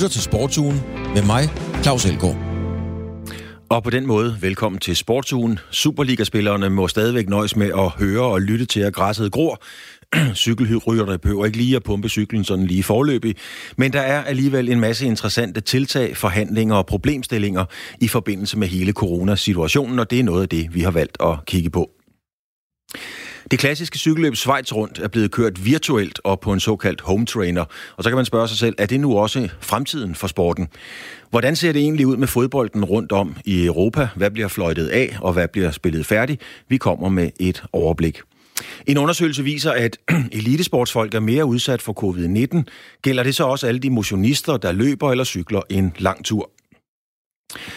lytter til Sportsugen med mig, Claus Elgaard. Og på den måde, velkommen til Sportsugen. Superligaspillerne må stadigvæk nøjes med at høre og lytte til, at græsset gror. Cykelrytterne behøver ikke lige at pumpe cyklen sådan lige forløbig. Men der er alligevel en masse interessante tiltag, forhandlinger og problemstillinger i forbindelse med hele coronasituationen, og det er noget af det, vi har valgt at kigge på. Det klassiske cykelløb Schweiz Rundt er blevet kørt virtuelt og på en såkaldt home trainer. Og så kan man spørge sig selv, er det nu også fremtiden for sporten? Hvordan ser det egentlig ud med fodbolden rundt om i Europa? Hvad bliver fløjtet af, og hvad bliver spillet færdigt? Vi kommer med et overblik. En undersøgelse viser, at elitesportsfolk er mere udsat for covid-19. Gælder det så også alle de motionister, der løber eller cykler en lang tur?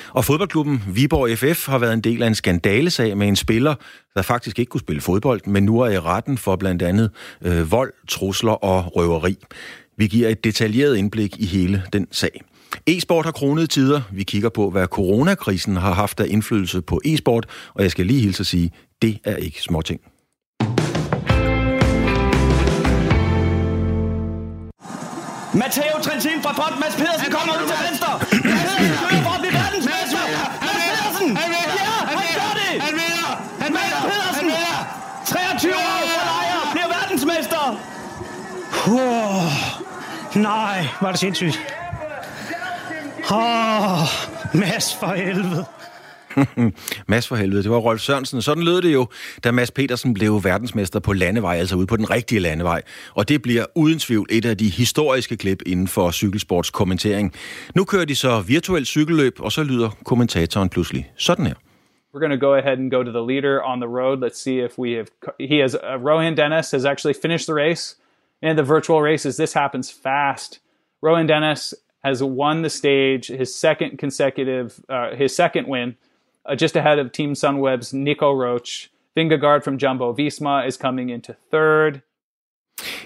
Og fodboldklubben Viborg FF har været en del af en skandalesag med en spiller, der faktisk ikke kunne spille fodbold, men nu er i retten for blandt andet øh, vold, trusler og røveri. Vi giver et detaljeret indblik i hele den sag. E-sport har kronet tider. Vi kigger på, hvad coronakrisen har haft af indflydelse på e-sport, og jeg skal lige hilse at sige, det er ikke småting. Matteo Trentin fra front, Mads Pedersen kommer ud til venstre. Oh, nej, var det sindssygt. Åh, oh, Mads for helvede. Mads for helvede, det var Rolf Sørensen. Sådan lød det jo, da Mads Petersen blev verdensmester på landevej, altså ude på den rigtige landevej. Og det bliver uden tvivl et af de historiske klip inden for cykelsports kommentering. Nu kører de så virtuelt cykelløb, og så lyder kommentatoren pludselig sådan her. We're going to go ahead and go to the leader on the road. Let's see if we have. He has uh, Rohan Dennis has actually finished the race in the virtual races. This happens fast. Rohan Dennis has won the stage, his second consecutive, uh, his second win, uh, just ahead of Team Sunweb's Nico Roach. Vingegaard from Jumbo Visma is coming into third.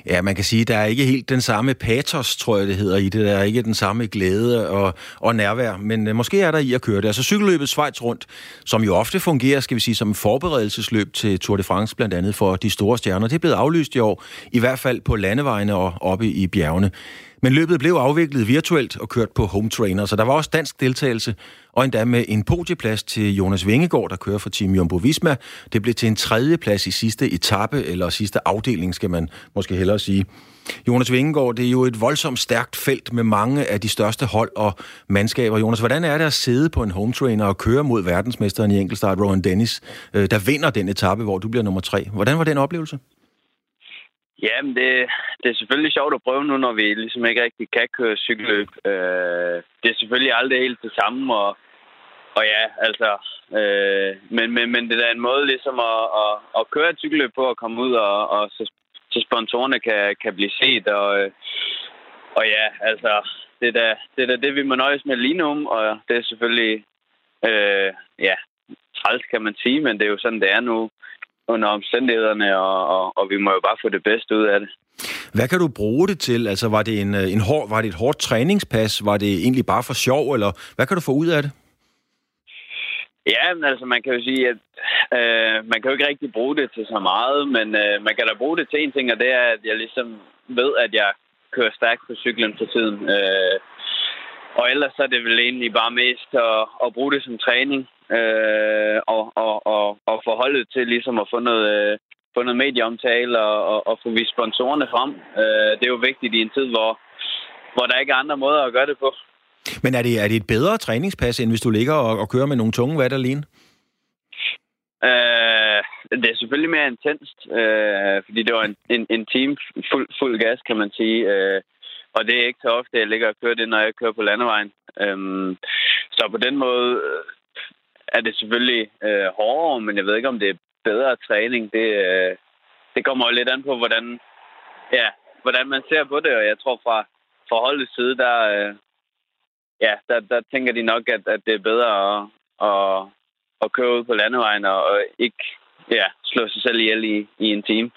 Ja, man kan sige, at der er ikke helt den samme patos, tror jeg det hedder i det. Der er ikke den samme glæde og, og nærvær, men øh, måske er der i at køre det. Altså cykelløbet Schweiz rundt, som jo ofte fungerer, skal vi sige, som en forberedelsesløb til Tour de France, blandt andet for de store stjerner. Det er blevet aflyst i år, i hvert fald på landevejene og oppe i bjergene. Men løbet blev afviklet virtuelt og kørt på home trainer, så der var også dansk deltagelse, og endda med en podieplads til Jonas Vingegaard, der kører for Team Jumbo Visma. Det blev til en tredje plads i sidste etape, eller sidste afdeling, skal man måske hellere sige. Jonas Vingegaard, det er jo et voldsomt stærkt felt med mange af de største hold og mandskaber. Jonas, hvordan er det at sidde på en home trainer og køre mod verdensmesteren i enkeltstart, Rowan Dennis, øh, der vinder den etape, hvor du bliver nummer tre? Hvordan var den oplevelse? Jamen, det, det er selvfølgelig sjovt at prøve nu, når vi ligesom ikke rigtig kan køre cykelløb. Øh, det er selvfølgelig aldrig helt det samme, og, og ja, altså... Øh, men, men, men det er en måde ligesom at, at, at køre et cykelløb på og komme ud, og, og så, så sponsorerne kan, kan blive set. Og, og ja, altså, det er, da, det er da det, vi må nøjes med lige nu, og det er selvfølgelig... Øh, ja, træls kan man sige, men det er jo sådan, det er nu under omstændighederne, og, og, og vi må jo bare få det bedste ud af det. Hvad kan du bruge det til? Altså, var det, en, en hård, var det et hårdt træningspas? Var det egentlig bare for sjov, eller hvad kan du få ud af det? Ja, men altså, man kan jo sige, at øh, man kan jo ikke rigtig bruge det til så meget, men øh, man kan da bruge det til en ting, og det er, at jeg ligesom ved, at jeg kører stærkt på cyklen for tiden. Øh, og ellers så er det vel egentlig bare mest at, at bruge det som træning øh, og, og, og, og forholdet til ligesom at få noget, øh, få noget medieomtale og, og, og få vist sponsorerne frem. Øh, det er jo vigtigt i en tid, hvor, hvor der ikke er andre måder at gøre det på. Men er det, er det et bedre træningspas, end hvis du ligger og, og kører med nogle tunge vat alene? Øh, det er selvfølgelig mere intenst, øh, fordi det var en, en, en team fuld, fuld gas, kan man sige. Øh, og det er ikke så ofte, jeg ligger og kører det, når jeg kører på landevejen. Øh, så på den måde er det selvfølgelig øh, hårdere, men jeg ved ikke, om det er bedre træning. Det, øh, det kommer jo lidt an på, hvordan, ja, hvordan man ser på det, og jeg tror fra, fra holdets side, der, øh, ja, der, der tænker de nok, at, at det er bedre at, at, at køre ud på landevejen og, og ikke ja, slå sig selv ihjel i, i en time.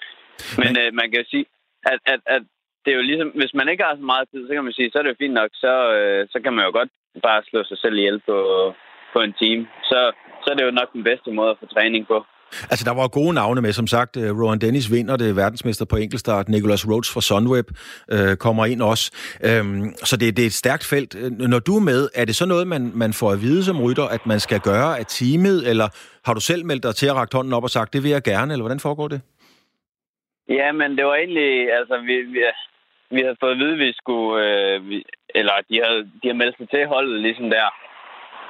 Men øh, man kan jo sige, at, at, at det er jo ligesom, hvis man ikke har så meget tid, så kan man sige, så er det jo fint nok, så, øh, så kan man jo godt bare slå sig selv ihjel på, på en time. Så, så er det jo nok den bedste måde at få træning på. Altså, der var gode navne med, som sagt. Øh, Rowan Dennis vinder det, verdensmester på enkeltstart. Nicholas Rhodes fra Sunweb øh, kommer ind også. Øhm, så det, det er et stærkt felt. Øh, når du er med, er det så noget, man, man får at vide som rytter, at man skal gøre af teamet, eller har du selv meldt dig til at række hånden op og sagt, det vil jeg gerne, eller hvordan foregår det? Ja, men det var egentlig, altså, vi, vi, vi havde fået at vide, at vi skulle, øh, vi, eller de havde, de havde meldt sig til holdet ligesom der.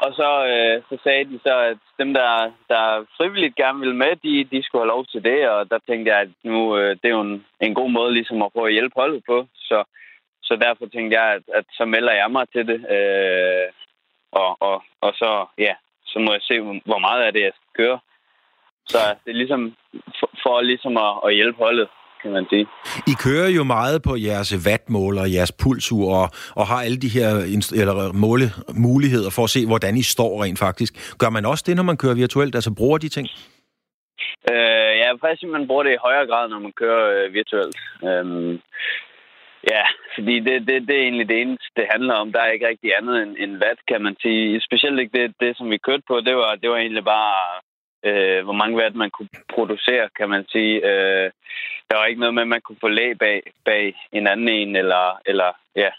Og så, øh, så sagde de så, at dem, der, der frivilligt gerne ville med, de, de skulle have lov til det. Og der tænkte jeg, at nu øh, det er jo en, en god måde ligesom at prøve at hjælpe holdet på. Så, så derfor tænkte jeg, at, at så melder jeg mig til det. Øh, og, og, og så, ja, så må jeg se, hvor meget af det, jeg skal køre. Så det er ligesom for, for ligesom at, at hjælpe holdet kan man sige. I kører jo meget på jeres wattmåler, jeres pulsur, og, og har alle de her eller måle, muligheder for at se, hvordan I står rent faktisk. Gør man også det, når man kører virtuelt? Altså bruger de ting? Øh, ja, faktisk man bruger det i højere grad, når man kører øh, virtuelt. Øhm, ja, fordi det, det, det er egentlig det eneste, det handler om. Der er ikke rigtig andet end, end watt, kan man sige. Specielt ikke det, det, som vi kørte på, det var, det var egentlig bare øh, hvor mange watt man kunne producere, kan man sige. Øh, der var ikke noget med, at man kunne få læg bag, bag en anden en, eller, eller ja,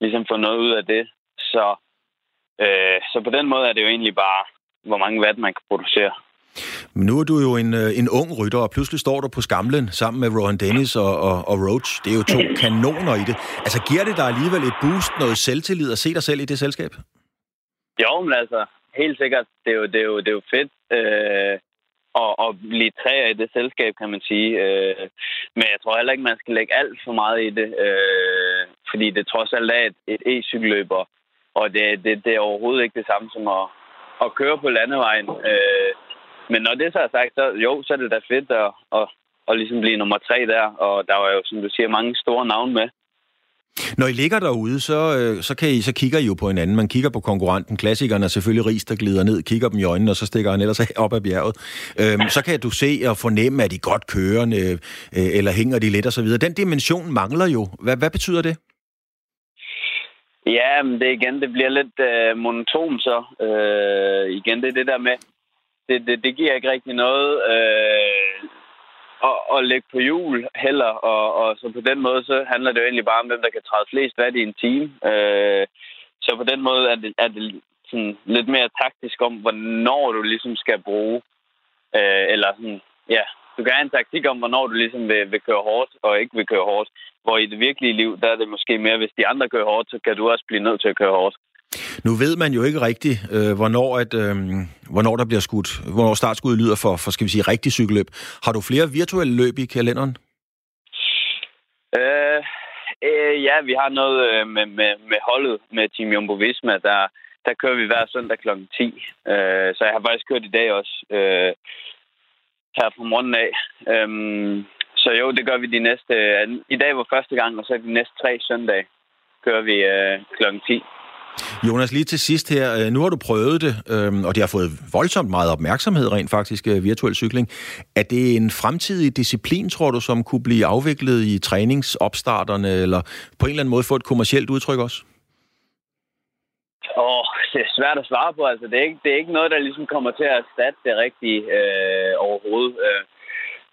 ligesom få noget ud af det. Så, øh, så på den måde er det jo egentlig bare, hvor mange watt man kan producere. Men nu er du jo en, øh, en ung rytter, og pludselig står du på skamlen sammen med Rohan Dennis og, og, og Roach. Det er jo to kanoner i det. Altså, giver det dig alligevel et boost, noget selvtillid at se dig selv i det selskab? Jo, men altså, helt sikkert. Det er jo, det er jo, det er jo fedt øh, og, og blive træer i det selskab, kan man sige. Øh, men jeg tror heller ikke, man skal lægge alt for meget i det, øh, fordi det trods alt er et, et e-cykelløber, og det, det, det er overhovedet ikke det samme som at, at køre på landevejen. Øh, men når det så er sagt, så jo, så er det da fedt at, at, at ligesom blive nummer tre der, og der var jo, som du siger, mange store navne med. Når I ligger derude, så, øh, så, kan I, så kigger I jo på hinanden. Man kigger på konkurrenten. Klassikeren er selvfølgelig ris, der glider ned, kigger dem i øjnene, og så stikker han ellers op ad bjerget. Øhm, så kan du se og fornemme, at de godt kørende, øh, eller hænger de lidt osv. Den dimension mangler jo. Hvad, hvad betyder det? Ja, men det igen, det bliver lidt øh, monoton så. Øh, igen, det er det der med, det, det, det giver ikke rigtig noget. Øh, at, at lægge på jul heller, og, og så på den måde, så handler det jo egentlig bare om, hvem der kan træde flest vand i en time. Øh, så på den måde er det, er det sådan lidt mere taktisk om, hvornår du ligesom skal bruge, øh, eller sådan, ja, du kan have en taktik om, hvornår du ligesom vil, vil køre hårdt og ikke vil køre hårdt. Hvor i det virkelige liv, der er det måske mere, hvis de andre kører hårdt, så kan du også blive nødt til at køre hårdt. Nu ved man jo ikke rigtigt, øh, hvornår, at, øh, hvornår der bliver skudt, hvornår startskuddet lyder for, for, skal vi sige, rigtig cykelløb. Har du flere virtuelle løb i kalenderen? Øh, øh, ja, vi har noget øh, med, med, med holdet, med Team Jumbo Visma, der, der kører vi hver søndag kl. 10. Øh, så jeg har faktisk kørt i dag også, øh, her fra morgenen af. Øh, så jo, det gør vi de næste... Øh, I dag var første gang, og så de næste tre søndage kører vi øh, kl. 10. Jonas, lige til sidst her. Øh, nu har du prøvet det, øhm, og det har fået voldsomt meget opmærksomhed rent faktisk, øh, virtuel cykling. Er det en fremtidig disciplin, tror du, som kunne blive afviklet i træningsopstarterne, eller på en eller anden måde få et kommercielt udtryk også? Åh, oh, det er svært at svare på. Altså, det, er ikke, det er ikke noget, der ligesom kommer til at erstatte det rigtige øh, overhovedet. Øh,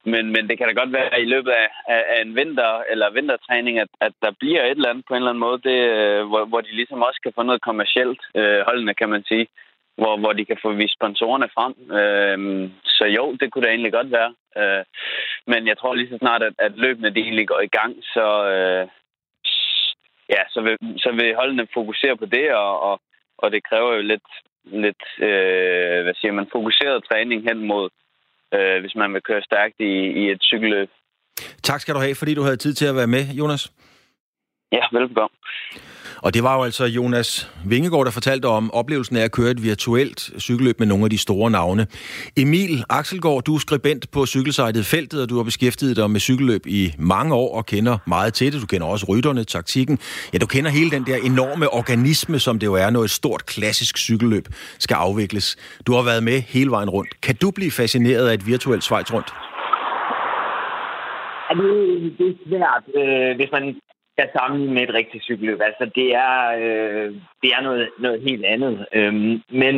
men, men det kan da godt være i løbet af, af, af en vinter eller vintertræning, at, at der bliver et eller andet på en eller anden måde, det, øh, hvor, hvor de ligesom også kan få noget kommercielt øh, holdende, kan man sige. Hvor, hvor de kan få vist sponsorerne frem. Øh, så jo, det kunne da egentlig godt være. Øh, men jeg tror lige så snart, at, at løbende de egentlig går i gang, så, øh, ja, så, vil, så vil holdene fokusere på det, og, og, og det kræver jo lidt, lidt øh, hvad siger man, fokuseret træning hen mod øh, hvis man vil køre stærkt i, i et cykelløb. Tak skal du have, fordi du havde tid til at være med, Jonas. Ja, velkommen. Og det var jo altså Jonas Vingegaard, der fortalte om oplevelsen af at køre et virtuelt cykelløb med nogle af de store navne. Emil Axelgaard, du er skribent på cykelsejtet Feltet, og du har beskæftiget dig med cykelløb i mange år og kender meget til det. Du kender også rytterne, taktikken. Ja, du kender hele den der enorme organisme, som det jo er, når et stort klassisk cykelløb skal afvikles. Du har været med hele vejen rundt. Kan du blive fascineret af et virtuelt Schweiz rundt? Ja, det, det er svært, øh, hvis man kan sammenligne med et rigtigt cykelløb. Altså, det er, øh, det er noget, noget helt andet. Øhm, men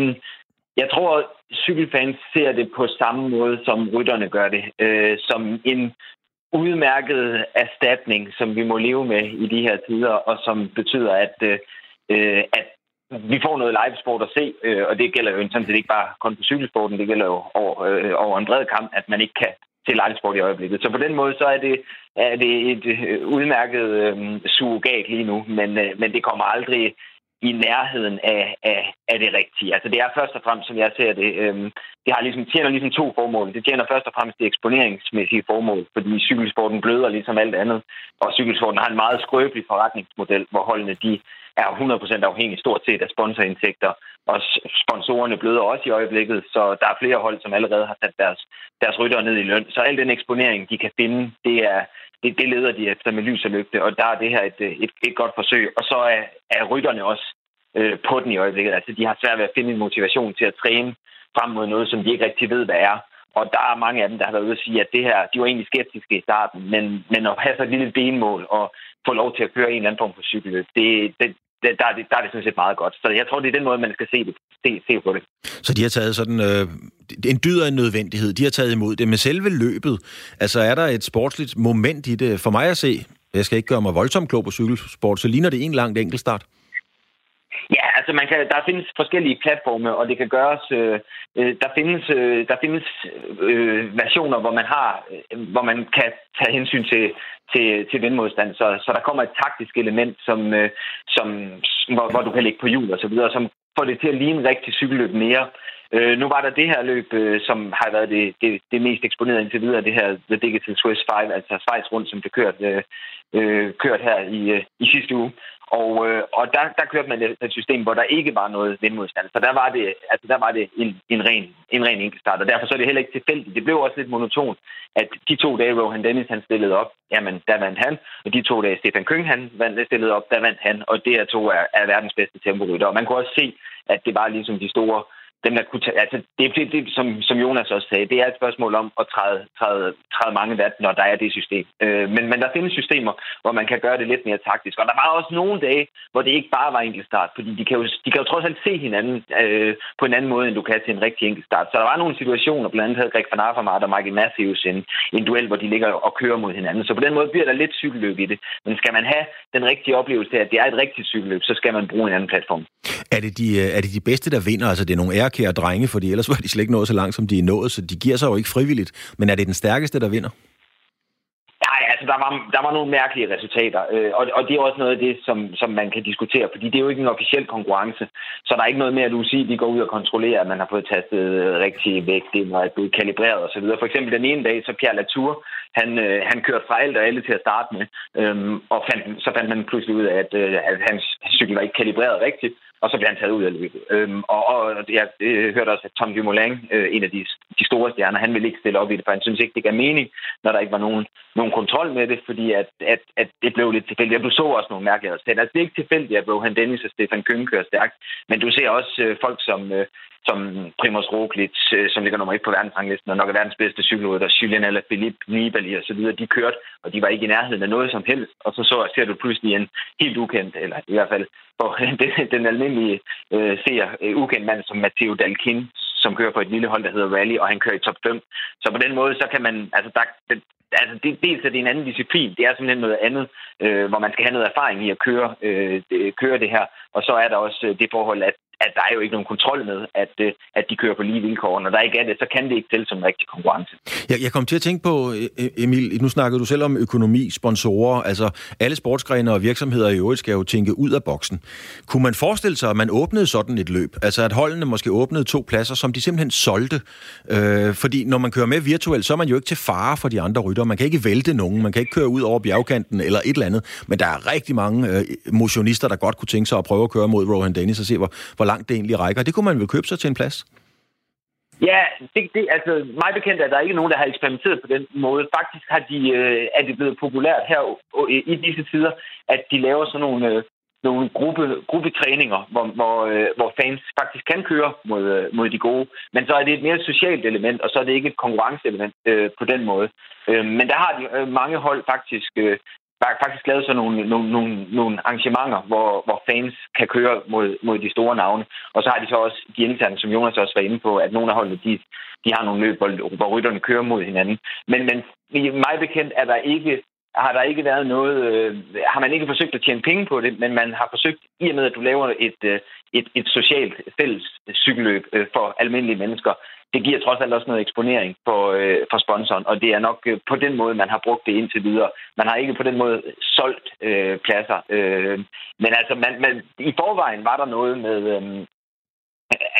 jeg tror, cykelfans ser det på samme måde, som rytterne gør det. Øh, som en udmærket erstatning, som vi må leve med i de her tider, og som betyder, at, øh, at vi får noget livesport at se, øh, og det gælder jo sådan set ikke bare kun på cykelsporten, det gælder jo over, øh, over en bred kamp, at man ikke kan til live-sport i øjeblikket. Så på den måde så er det, er det et øh, udmærket øh, surrogat lige nu, men, øh, men det kommer aldrig i nærheden af, af, af det rigtige. Altså det er først og fremmest, som jeg ser det, øh, det har ligesom, tjener ligesom to formål. Det tjener først og fremmest det eksponeringsmæssige formål, fordi cykelsporten bløder ligesom alt andet, og cykelsporten har en meget skrøbelig forretningsmodel, hvor holdene de er 100% afhængig stort set af sponsorindtægter, og sponsorerne bløder også i øjeblikket, så der er flere hold, som allerede har sat deres, deres ryttere ned i løn. Så al den eksponering, de kan finde, det er, det, det leder de efter med lys og lygte, og der er det her et, et, et godt forsøg. Og så er, er rytterne også øh, på den i øjeblikket. Altså, de har svært ved at finde en motivation til at træne frem mod noget, som de ikke rigtig ved, hvad er. Og der er mange af dem, der har været ude at sige, at det her, de var egentlig skeptiske i starten, men, men at have så et lille benmål og få lov til at køre en eller anden form for cykel, det, det, der, er det, der er det sådan set meget godt. Så jeg tror, det er den måde, man skal se, det, se, se på det. Så de har taget sådan øh, en dyd af en nødvendighed. De har taget imod det. Med selve løbet, altså er der et sportsligt moment i det? For mig at se, jeg skal ikke gøre mig voldsomt klog på cykelsport, så ligner det en langt enkeltstart. Ja, altså man kan, der findes forskellige platforme, og det kan gøres. Øh, øh, der findes, øh, der findes øh, versioner, hvor man har, øh, hvor man kan tage hensyn til, til, til vindmodstand. Så, så der kommer et taktisk element, som, øh, som, hvor, hvor du kan ligge på hjul og så videre, som får det til at ligne rigtig cykelløb mere. Øh, nu var der det her løb, øh, som har været det, det, det mest eksponerede indtil videre, det her The Digital Swiss 5, altså Schweiz rundt, som blev kørt, øh, øh, kørt her i, øh, i sidste uge. Og, øh, og der, der kørte man et system, hvor der ikke var noget vindmodstand. Så der var det, altså der var det en, en, ren, en ren enkeltstart. Og derfor så er det heller ikke tilfældigt. Det blev også lidt monotont, at de to dage, Rohan Dennis han stillede op, jamen der vandt han. Og de to dage, Stefan Køng han vandt, stillede op, der vandt han. Og det er to er, er verdens bedste temporytter. Og man kunne også se, at det var ligesom de store dem, der kunne tage, altså det, det, det, som, som Jonas også sagde, det er et spørgsmål om at træde, træde, træde mange vat, når der er det system. Øh, men, men der findes systemer, hvor man kan gøre det lidt mere taktisk. Og der var også nogle dage, hvor det ikke bare var enkeltstart, fordi de kan jo, de kan jo trods alt se hinanden øh, på en anden måde, end du kan til en rigtig enkeltstart. Så der var nogle situationer, blandt andet havde Greg van Avermaet og Michael Matthews en, en duel, hvor de ligger og kører mod hinanden. Så på den måde bliver der lidt cykelløb i det. Men skal man have den rigtige oplevelse af, at det er et rigtigt cykelløb, så skal man bruge en anden platform. Er det de, øh, er det de bedste, der vinder? Altså det er nogle kære drenge, fordi ellers var de slet ikke nået så langt, som de er nået, så de giver sig jo ikke frivilligt. Men er det den stærkeste, der vinder? Nej, altså der var, der var nogle mærkelige resultater, øh, og, og det er også noget af det, som, som man kan diskutere, fordi det er jo ikke en officiel konkurrence, så der er ikke noget med, at du de går ud og kontrollerer, at man har fået tastet øh, rigtig vægt ind og er blevet kalibreret osv. For eksempel den ene dag, så Pierre Latour, han, øh, han kørte fra alt og alle til at starte med, øh, og fandt, så fandt man pludselig ud af, at, øh, at hans cykel var ikke kalibreret rigtigt, og så bliver han taget ud af løbet. Øhm, og, og jeg øh, hørte også, at Tom Dumoulin, øh, en af de, de store stjerner, han ville ikke stille op i det, for han synes ikke, det gav mening, når der ikke var nogen, nogen kontrol med det, fordi at, at, at det blev lidt tilfældigt. Jeg så også nogle mærkelige resultater. Altså, det er ikke tilfældigt, at Rohan Dennis og Stefan Kønge kører stærkt, men du ser også øh, folk som, øh, som Primoz Roglic, øh, som ligger nummer et på verdensranglisten, og nok er verdens bedste cykelrytter, Julian eller Philippe Nibali og så videre, de kørte, og de var ikke i nærheden af noget som helst. Og så, så ser du pludselig en helt ukendt, eller i hvert fald for den, den almindelige øh, ser, øh, ukendt mand som Matteo Dalkin, som kører på et lille hold, der hedder Rally, og han kører i top 5. Så på den måde, så kan man, altså der, det, altså det, dels er det en anden disciplin, det er simpelthen noget andet, øh, hvor man skal have noget erfaring i at køre, øh, køre det her, og så er der også øh, det forhold, at at der er jo ikke nogen kontrol med, at, øh, at de kører på lige vilkår. Når der ikke er det, så kan det ikke tælle som en rigtig konkurrence. Jeg, jeg kom til at tænke på, øh, øh, Emil, nu snakkede du selv om økonomi, sponsorer, altså alle sportsgrene og virksomheder i øvrigt skal jo tænke ud af boksen. Kunne man forestille sig, at man åbnede sådan et løb? Altså at holdene måske åbnede to pladser, som de simpelthen solgte? Øh, fordi når man kører med virtuelt, så er man jo ikke til fare for de andre rytter. Man kan ikke vælte nogen, man kan ikke køre ud over bjergkanten eller et eller andet. Men der er rigtig mange øh, motionister, der godt kunne tænke sig at prøve at køre mod Rohan Dennis og se, hvor, hvor langt det egentlig rækker. Det kunne man vel købe sig til en plads? Ja, det, det, altså mig bekendt er der ikke nogen, der har eksperimenteret på den måde. Faktisk har de, øh, er det blevet populært her øh, i disse tider, at de laver sådan nogle, øh, nogle gruppe, gruppetræninger, hvor, hvor, øh, hvor fans faktisk kan køre mod, øh, mod de gode. Men så er det et mere socialt element, og så er det ikke et konkurrenceelement øh, på den måde. Øh, men der har de øh, mange hold faktisk øh, der faktisk lavet sådan nogle, nogle, nogle, nogle arrangementer, hvor, hvor fans kan køre mod, mod de store navne. Og så har de så også de interne, som Jonas også var inde på, at nogle af holdene, de, de har nogle løb, hvor, hvor rytterne kører mod hinanden. Men, men mig bekendt er der ikke har der ikke været noget, øh, har man ikke forsøgt at tjene penge på det, men man har forsøgt, i og med at du laver et, øh, et, et socialt fælles cykelløb øh, for almindelige mennesker, det giver trods alt også noget eksponering for, øh, for sponsoren, og det er nok øh, på den måde, man har brugt det indtil videre. Man har ikke på den måde solgt øh, pladser. Øh, men altså, man, man, i forvejen var der noget med, øh,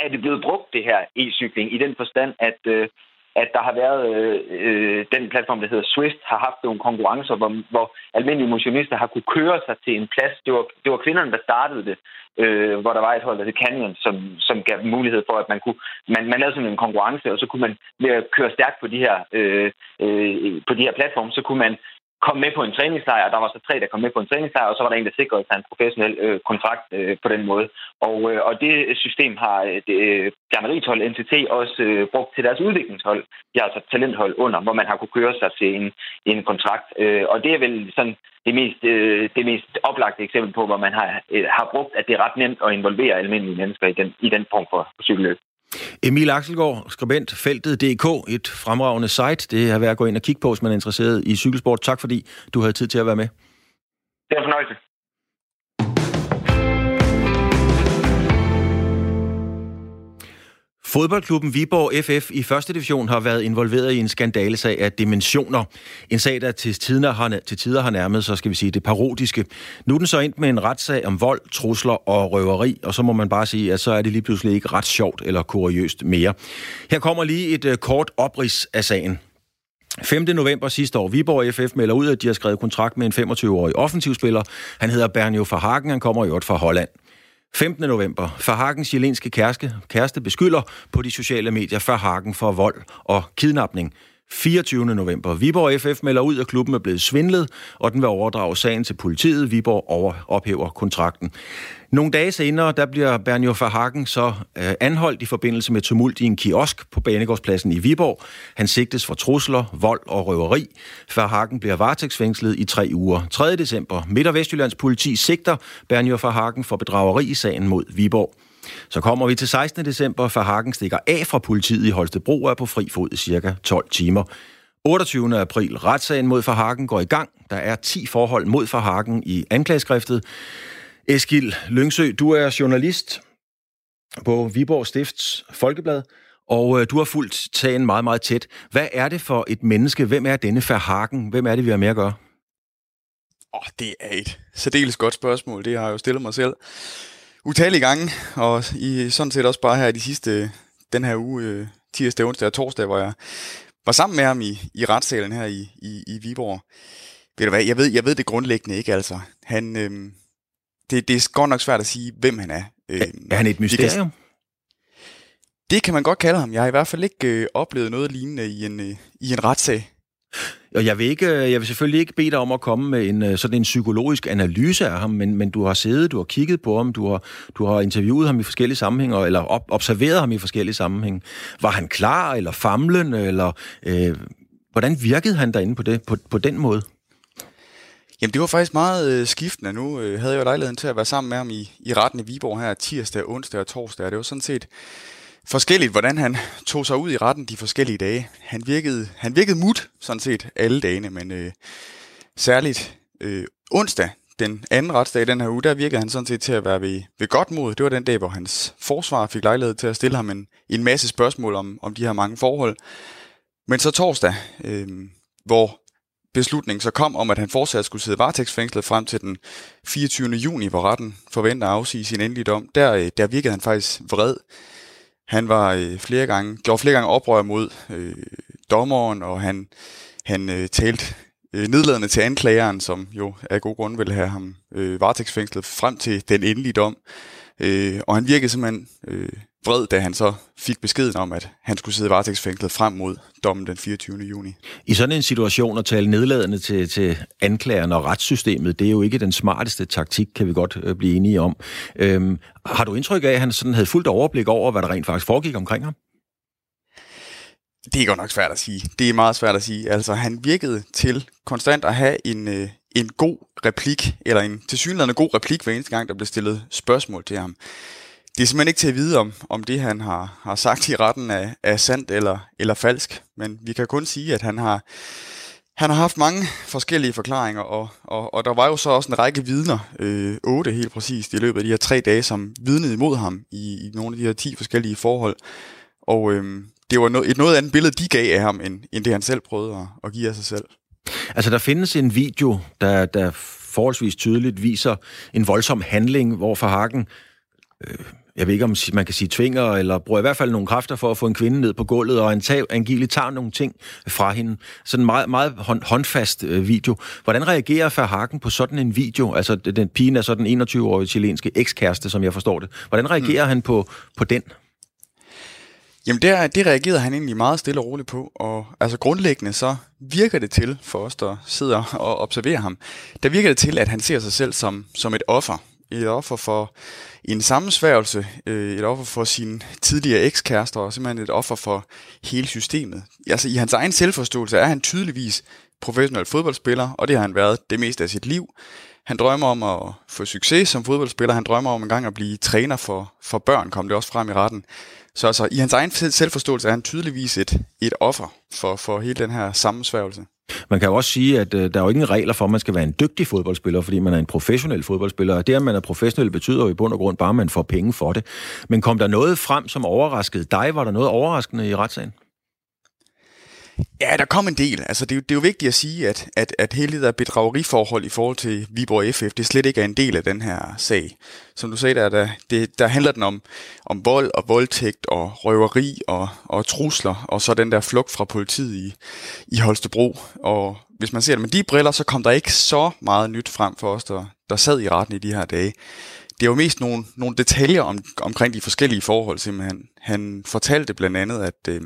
er det blevet brugt, det her e-cykling, i den forstand, at øh, at der har været øh, øh, den platform, der hedder Swift, har haft nogle konkurrencer, hvor, hvor almindelige motionister har kunne køre sig til en plads. Det var, det var kvinderne, der startede det, øh, hvor der var et hold, der hed Canyon, som, som gav mulighed for, at man kunne man, man lavede sådan en konkurrence, og så kunne man ved at køre stærkt på de her øh, øh, på de her platforme, så kunne man kom med på en træningslejr, og der var så tre, der kom med på en træningslejr, og så var der en, der sikrede sig en professionel øh, kontrakt øh, på den måde. Og, øh, og det system har øh, det, øh, NTT også øh, brugt til deres udviklingshold. De har altså talenthold under, hvor man har kunne køre sig til en, en kontrakt. Øh, og det er vel sådan det mest, øh, det mest oplagte eksempel på, hvor man har, øh, har brugt, at det er ret nemt at involvere almindelige mennesker i den, i den form for, for cykelløb. Emil Axelgaard, skribent Feltet.dk, et fremragende site. Det er værd at gå ind og kigge på, hvis man er interesseret i cykelsport. Tak fordi du havde tid til at være med. Det er fornøjelse. Fodboldklubben Viborg FF i første division har været involveret i en skandalesag af dimensioner. En sag, der til tider har, til tider har nærmet sig, skal vi sige det parodiske. Nu er den så ind med en retssag om vold, trusler og røveri, og så må man bare sige, at så er det lige pludselig ikke ret sjovt eller kuriøst mere. Her kommer lige et øh, kort oprids af sagen. 5. november sidste år, Viborg FF melder ud, at de har skrevet kontrakt med en 25-årig offensivspiller. Han hedder Bernio Verhagen, han kommer jo fra Holland. 15. november. Farhagens jelenske kæreste, kæreste beskylder på de sociale medier Farhagen for vold og kidnapning. 24. november. Viborg FF melder ud, at klubben er blevet svindlet, og den vil overdrage sagen til politiet. Viborg over ophæver kontrakten. Nogle dage senere, der bliver Bernjo Verhagen så øh, anholdt i forbindelse med tumult i en kiosk på Banegårdspladsen i Viborg. Han sigtes for trusler, vold og røveri. Verhagen bliver varetægtsfængslet i tre uger. 3. december. Midt- og Vestjyllands politi sigter Bernjo Verhagen for bedrageri i sagen mod Viborg. Så kommer vi til 16. december, for Hagen stikker af fra politiet i Holstebro og er på fri fod i cirka 12 timer. 28. april. Retssagen mod Farhagen går i gang. Der er 10 forhold mod Farhagen i anklageskriftet. Eskil Lyngsø, du er journalist på Viborg Stifts Folkeblad, og øh, du har fulgt sagen meget, meget tæt. Hvad er det for et menneske? Hvem er denne Farhagen? Hvem er det, vi har med at gøre? Åh, oh, det er et særdeles godt spørgsmål. Det har jeg jo stillet mig selv utallige gange, og i sådan set også bare her i de sidste, den her uge, øh, tirsdag, onsdag og torsdag, hvor jeg var sammen med ham i, i retssalen her i, i, i Viborg. Ved du hvad, jeg ved, jeg ved det grundlæggende ikke, altså. Han, øh, det, det er godt nok svært at sige, hvem han er. Øh, er han et mysterium? Det kan, det kan man godt kalde ham. Jeg har i hvert fald ikke øh, oplevet noget lignende i en, øh, i en retssag. Og jeg vil, ikke, øh, jeg vil selvfølgelig ikke bede dig om at komme med en øh, sådan en psykologisk analyse af ham, men, men du har siddet, du har kigget på ham, du har, du har interviewet ham i forskellige sammenhænge, eller op, observeret ham i forskellige sammenhænge. Var han klar, eller famlende, eller øh, hvordan virkede han derinde på, det, på, på den måde? Jamen, det var faktisk meget øh, skiftende. Nu øh, havde jeg jo lejligheden til at være sammen med ham i, i retten i Viborg her tirsdag, onsdag og torsdag. Det var sådan set forskelligt, hvordan han tog sig ud i retten de forskellige dage. Han virkede, han virkede mut, sådan set, alle dagene, men øh, særligt øh, onsdag, den anden retsdag i den her uge, der virkede han sådan set til at være ved, ved godt mod. Det var den dag, hvor hans forsvar fik lejlighed til at stille ham en, en masse spørgsmål om, om de her mange forhold. Men så torsdag, øh, hvor beslutningen så kom om, at han fortsat skulle sidde varetægtsfængslet frem til den 24. juni, hvor retten forventer at afsige sin endelige dom, der, øh, der virkede han faktisk vred. Han var øh, flere gange, gjorde flere gange oprør mod øh, dommeren, og han, han øh, talte øh, nedladende til anklageren, som jo af god grund ville have ham øh, varetægtsfængslet frem til den endelige dom. Øh, og han virkede simpelthen øh, vred, da han så fik beskeden om, at han skulle sidde varetægtsfængslet frem mod dommen den 24. juni. I sådan en situation at tale nedladende til, til anklageren og retssystemet, det er jo ikke den smarteste taktik, kan vi godt øh, blive enige om. Øhm, har du indtryk af, at han sådan havde fuldt overblik over, hvad der rent faktisk foregik omkring ham? Det er godt nok svært at sige. Det er meget svært at sige. Altså, han virkede til konstant at have en, øh, en god replik, eller en tilsyneladende god replik hver eneste gang, der bliver stillet spørgsmål til ham. Det er simpelthen ikke til at vide, om, om det, han har, har sagt i retten, er, er sandt eller, eller falsk. Men vi kan kun sige, at han har, han har haft mange forskellige forklaringer, og, og, og der var jo så også en række vidner, øh, otte helt præcist, i løbet af de her tre dage, som vidnede imod ham i, i nogle af de her ti forskellige forhold. Og øh, det var noget, et noget andet billede, de gav af ham, end, end det han selv prøvede at, at give af sig selv. Altså, der findes en video, der, der forholdsvis tydeligt viser en voldsom handling, hvor Farhagen øh, jeg ved ikke, om man kan sige tvinger, eller bruger i hvert fald nogle kræfter for at få en kvinde ned på gulvet, og angiveligt tager nogle ting fra hende. Sådan en meget, meget hånd, håndfast øh, video. Hvordan reagerer Verhagen på sådan en video? Altså, den pigen er så den 21-årige chilenske ekskæreste, som jeg forstår det. Hvordan reagerer hmm. han på, på den? Jamen, det, det reagerede han egentlig meget stille og roligt på, og altså grundlæggende så virker det til, for os der sidder og observerer ham, der virker det til, at han ser sig selv som, som et offer. Et offer for en sammensværgelse, øh, et offer for sin tidligere ekskærester, og simpelthen et offer for hele systemet. Altså i hans egen selvforståelse er han tydeligvis professionel fodboldspiller, og det har han været det meste af sit liv. Han drømmer om at få succes som fodboldspiller, han drømmer om en gang at blive træner for, for børn, kom det også frem i retten. Så altså, i hans egen selvforståelse er han tydeligvis et, et offer for, for hele den her sammensværgelse. Man kan jo også sige, at øh, der er jo ingen regler for, at man skal være en dygtig fodboldspiller, fordi man er en professionel fodboldspiller. Og det, at man er professionel, betyder jo i bund og grund bare, at man får penge for det. Men kom der noget frem, som overraskede dig? Var der noget overraskende i retssagen? Ja, der kom en del. Altså, det, er jo, det er jo vigtigt at sige, at, at, at hele det der bedrageriforhold i forhold til Viborg FF, det slet ikke er en del af den her sag. Som du sagde, der, der, det, der handler den om, om vold og voldtægt og røveri og, og trusler, og så den der flugt fra politiet i, i Holstebro. Og hvis man ser det med de briller, så kom der ikke så meget nyt frem for os, der, der sad i retten i de her dage det er jo mest nogle, nogle detaljer om, omkring de forskellige forhold, simpelthen. Han fortalte blandt andet, at, øh,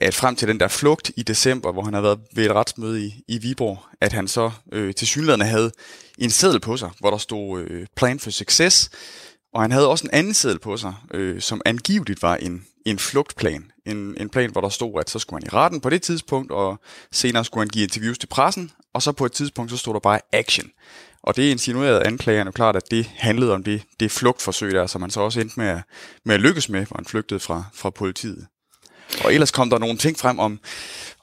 at frem til den der flugt i december, hvor han havde været ved et retsmøde i, i Viborg, at han så øh, til synligheden havde en seddel på sig, hvor der stod øh, Plan for Success, og han havde også en anden seddel på sig, øh, som angiveligt var en, en flugtplan. En, en plan, hvor der stod, at så skulle han i retten på det tidspunkt, og senere skulle han give interviews til pressen, og så på et tidspunkt, så stod der bare action. Og det insinuerede anklagerne klart, at det handlede om det, det flugtforsøg der, som man så også endte med at, med at lykkes med, hvor han flygtede fra, fra politiet. Og ellers kom der nogle ting frem om,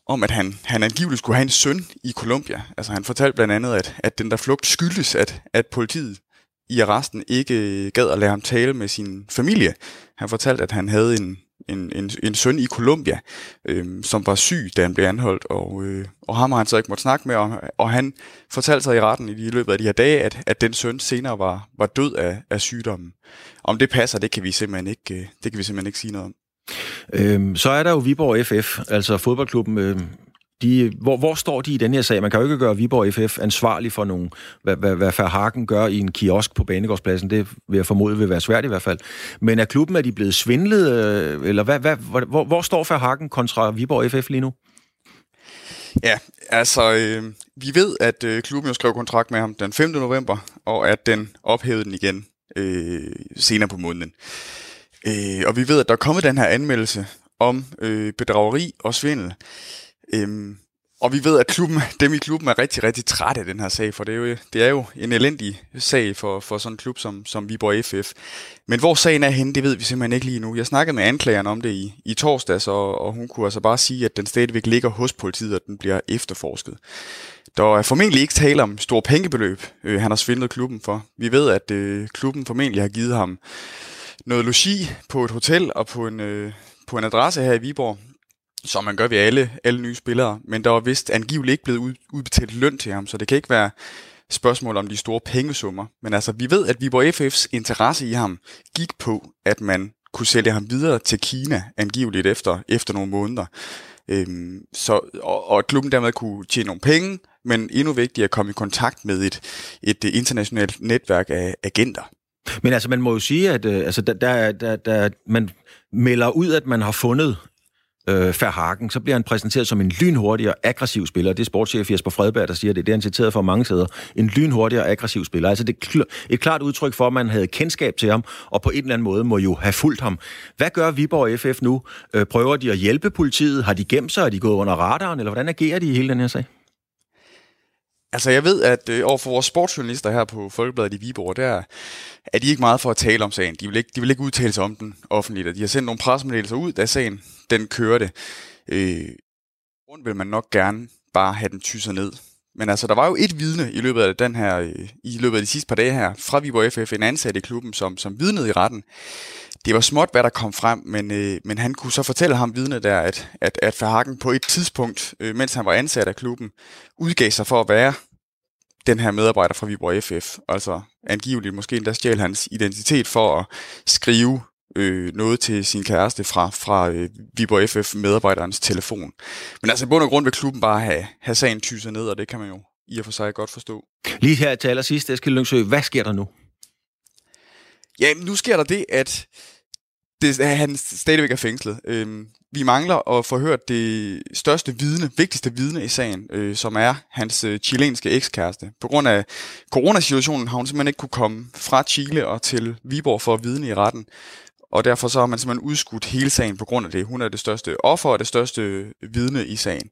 om at han, han angiveligt skulle have en søn i Colombia. Altså han fortalte blandt andet, at, at den der flugt skyldes, at, at politiet i arresten ikke gad at lade ham tale med sin familie. Han fortalte, at han havde en, en, en, en søn i Colombia, øh, som var syg, da han blev anholdt, og, øh, og ham har han så ikke måtte snakke med, og, og han fortalte sig i retten i løbet af de her dage, at, at den søn senere var, var død af, af sygdommen. Om det passer, det kan vi simpelthen ikke, øh, det kan vi simpelthen ikke sige noget om. Øhm, så er der jo Viborg FF, altså fodboldklubben. Øh, de, hvor, hvor står de i den her sag? Man kan jo ikke gøre Viborg FF ansvarlig for nogen, hvad, hvad, hvad Verhagen gør i en kiosk på Banegårdspladsen. Det vil jeg formode vil være svært i hvert fald. Men er klubben, er de blevet svindlet? Øh, eller hvad, hvad, hvor, hvor står Verhagen kontra Viborg FF lige nu? Ja, altså, øh, vi ved, at øh, klubben jo skrev kontrakt med ham den 5. november, og at den ophævede den igen øh, senere på måneden. Øh, og vi ved, at der er kommet den her anmeldelse om øh, bedrageri og svindel. Øh, og vi ved, at klubben, dem i klubben er rigtig, rigtig trætte af den her sag, for det er jo, det er jo en elendig sag for, for sådan en klub som, som Viborg FF. Men hvor sagen er henne, det ved vi simpelthen ikke lige nu. Jeg snakkede med anklageren om det i, i torsdags, og, og hun kunne altså bare sige, at den stadigvæk ligger hos politiet, og den bliver efterforsket. Der er formentlig ikke tale om store pengebeløb, øh, han har svindlet klubben for. Vi ved, at øh, klubben formentlig har givet ham noget logi på et hotel og på en, øh, på en adresse her i Viborg, som man gør ved alle, alle nye spillere. Men der var vist angiveligt ikke blevet ud, udbetalt løn til ham, så det kan ikke være spørgsmål om de store pengesummer. Men altså, vi ved, at Viborg FF's interesse i ham gik på, at man kunne sælge ham videre til Kina, angiveligt efter, efter nogle måneder. Øhm, så, og, og at klubben dermed kunne tjene nogle penge, men endnu vigtigere at komme i kontakt med et, et internationalt netværk af agenter. Men altså, man må jo sige, at øh, altså, der, der, der, der, man melder ud, at man har fundet øh, Verhagen, så bliver han præsenteret som en lynhurtig og aggressiv spiller. Det er sportschef Jesper Fredberg, der siger det. Det er han citeret for mange steder. En lynhurtig og aggressiv spiller. Altså det er et klart udtryk for, at man havde kendskab til ham, og på en eller anden måde må jo have fulgt ham. Hvad gør Viborg FF nu? Øh, prøver de at hjælpe politiet? Har de gemt sig? Er de gået under radaren? Eller hvordan agerer de i hele den her sag? Altså, jeg ved, at øh, overfor vores sportsjournalister her på Folkebladet i Viborg, der er de ikke meget for at tale om sagen. De vil ikke, de vil ikke udtale sig om den offentligt, og de har sendt nogle pressemeddelelser ud, da sagen den kørte. Øh, rundt vil man nok gerne bare have den tysset ned. Men altså, der var jo et vidne i løbet af den her, øh, i løbet af de sidste par dage her, fra Viborg FF, en ansat i klubben, som, som vidnede i retten. Det var småt, hvad der kom frem, men, øh, men han kunne så fortælle ham vidne der, at, at, at Verhagen på et tidspunkt, øh, mens han var ansat af klubben, udgav sig for at være den her medarbejder fra Viborg FF. Altså angiveligt måske endda stjæl hans identitet for at skrive øh, noget til sin kæreste fra, fra øh, Viborg FF-medarbejderens telefon. Men altså i bund og grund vil klubben bare have, have sagen tyset ned, og det kan man jo i og for sig godt forstå. Lige her til allersidst, Eskild Lyngsø, hvad sker der nu? Ja, nu sker der det, at det, at han stadigvæk er fængslet. Øhm, vi mangler at få hørt det største vidne, vigtigste vidne i sagen, øh, som er hans øh, chilenske ekskæreste. På grund af coronasituationen har hun simpelthen ikke kunne komme fra Chile og til Viborg for at vidne i retten. Og derfor så har man simpelthen udskudt hele sagen på grund af det. Hun er det største offer og det største vidne i sagen.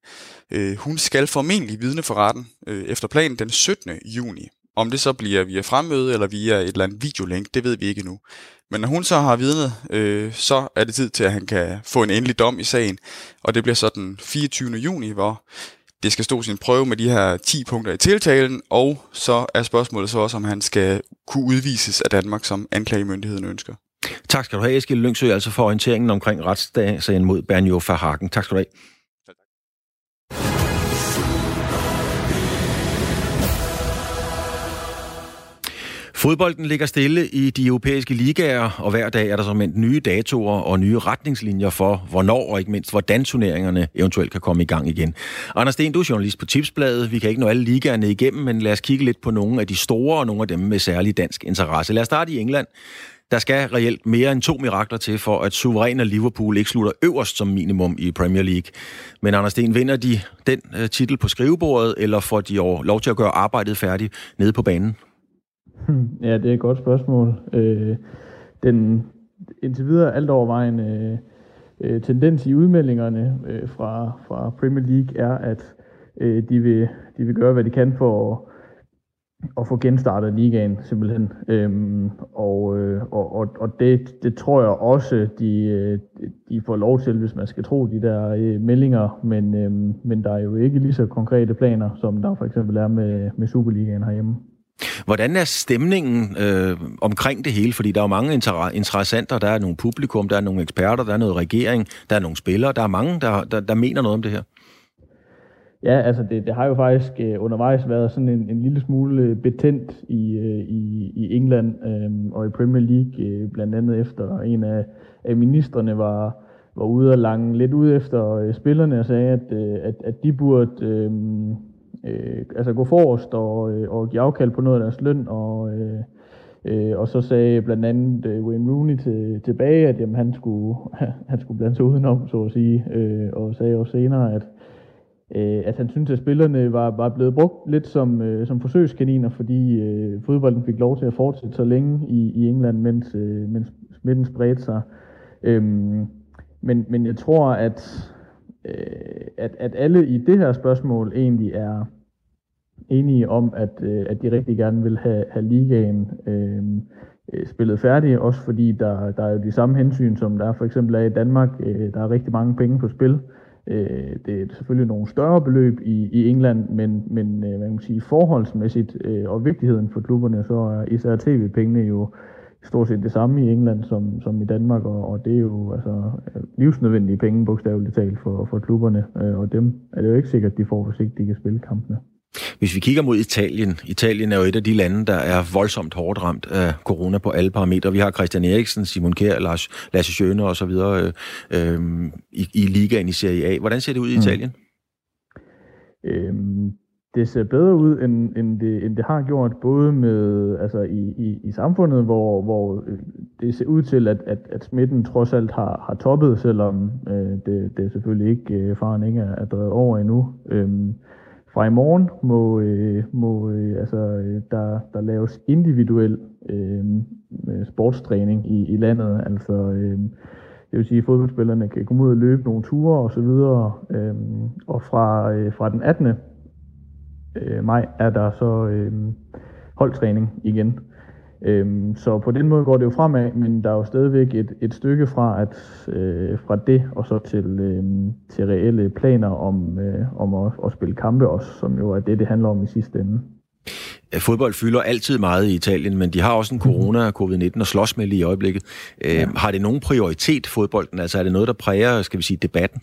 Øh, hun skal formentlig vidne for retten øh, efter planen den 17. juni. Om det så bliver via fremmøde eller via et eller andet videolink, det ved vi ikke endnu. Men når hun så har vidnet, øh, så er det tid til, at han kan få en endelig dom i sagen. Og det bliver så den 24. juni, hvor det skal stå sin prøve med de her 10 punkter i tiltalen, og så er spørgsmålet så også, om han skal kunne udvises af Danmark, som anklagemyndigheden ønsker. Tak skal du have, Eskild Lyngsø, altså for orienteringen omkring retssagen mod Bernjo Verhagen. Tak skal du have. Fodbolden ligger stille i de europæiske ligaer, og hver dag er der som nye datoer og nye retningslinjer for, hvornår og ikke mindst, hvordan turneringerne eventuelt kan komme i gang igen. Anders Sten, du er journalist på Tipsbladet. Vi kan ikke nå alle ligaerne igennem, men lad os kigge lidt på nogle af de store og nogle af dem med særlig dansk interesse. Lad os starte i England. Der skal reelt mere end to mirakler til, for at suveræne Liverpool ikke slutter øverst som minimum i Premier League. Men Anders Sten, vinder de den øh, titel på skrivebordet, eller får de lov til at gøre arbejdet færdigt nede på banen? Hmm, ja, det er et godt spørgsmål. Øh, den indtil videre alt overvejende øh, tendens i udmeldingerne øh, fra, fra Premier League er, at øh, de, vil, de vil gøre, hvad de kan for at, at få genstartet ligaen simpelthen. Øhm, og, øh, og, og, og det, det tror jeg også, de, øh, de får lov til, hvis man skal tro de der øh, meldinger. Men, øh, men der er jo ikke lige så konkrete planer, som der for eksempel er med, med Superligaen herhjemme. Hvordan er stemningen øh, omkring det hele? Fordi der er jo mange inter- interessenter. Der er nogle publikum, der er nogle eksperter, der er noget regering, der er nogle spillere. Der er mange, der, der, der mener noget om det her. Ja, altså det, det har jo faktisk øh, undervejs været sådan en, en lille smule øh, betændt i, øh, i, i England øh, og i Premier League, øh, blandt andet efter en af, af ministerne var, var ude og lange lidt ud efter øh, spillerne og sagde, at, øh, at, at de burde øh, øh, altså gå forrest og, øh, og give afkald på noget af deres løn. Og, øh, øh, og så sagde blandt andet øh, Wayne Rooney til, tilbage, at jamen, han, skulle, han skulle blande sig udenom, så at sige. Øh, og sagde også senere, at øh, at han synes, at spillerne var, var blevet brugt lidt som, øh, som forsøgskaniner, fordi øh, fodbolden fik lov til at fortsætte så længe i, i England, mens, øh, mens smitten spredte sig. Øhm, men, men jeg tror, at øh, at, at alle i det her spørgsmål egentlig er enige om, at, øh, at de rigtig gerne vil have, have ligaen øhm, øh, spillet færdig, også fordi der, der er jo de samme hensyn, som der for eksempel er i Danmark. Øh, der er rigtig mange penge på spil. Øh, Øh, det er selvfølgelig nogle større beløb i, i England, men, men øh, hvad kan sige, forholdsmæssigt øh, og vigtigheden for klubberne, så er især tv-pengene jo stort set det samme i England som, som i Danmark, og, og det er jo altså, øh, livsnødvendige penge, bogstaveligt talt, for, for klubberne, øh, og dem er det jo ikke sikkert, at de får, hvis ikke de kan spille kampene. Hvis vi kigger mod Italien, Italien er jo et af de lande, der er voldsomt hårdt ramt af corona på alle parametre. Vi har Christian Eriksen, Simon Kjær, Lars, Lasse Schøne og så videre øh, øh, i, i ligaen i Serie A. Hvordan ser det ud i mm. Italien? Mm. Øhm, det ser bedre ud, end, end, det, end det har gjort, både med altså i, i, i samfundet, hvor, hvor øh, det ser ud til, at, at, at smitten trods alt har, har toppet, selvom øh, det, det selvfølgelig ikke, øh, faren ikke er, er drevet over endnu. Øhm, fra i morgen må, øh, må øh, altså, øh, der, der laves individuel øh, øh, sportstræning i, i landet, altså øh, det vil sige, at fodboldspillerne kan komme ud og løbe nogle ture osv., og, så videre, øh, og fra, øh, fra den 18 øh, maj er der så øh, holdtræning igen. Øhm, så på den måde går det jo fremad, men der er jo stadigvæk et, et stykke fra, at, øh, fra det og så til, øh, til reelle planer om, øh, om at, at spille kampe også, som jo er det, det handler om i sidste ende. Fodbold fylder altid meget i Italien, men de har også en mhm. corona og covid-19 at slås med lige i øjeblikket. Øh, ja. Har det nogen prioritet, fodbolden? Altså er det noget, der præger, skal vi sige, debatten?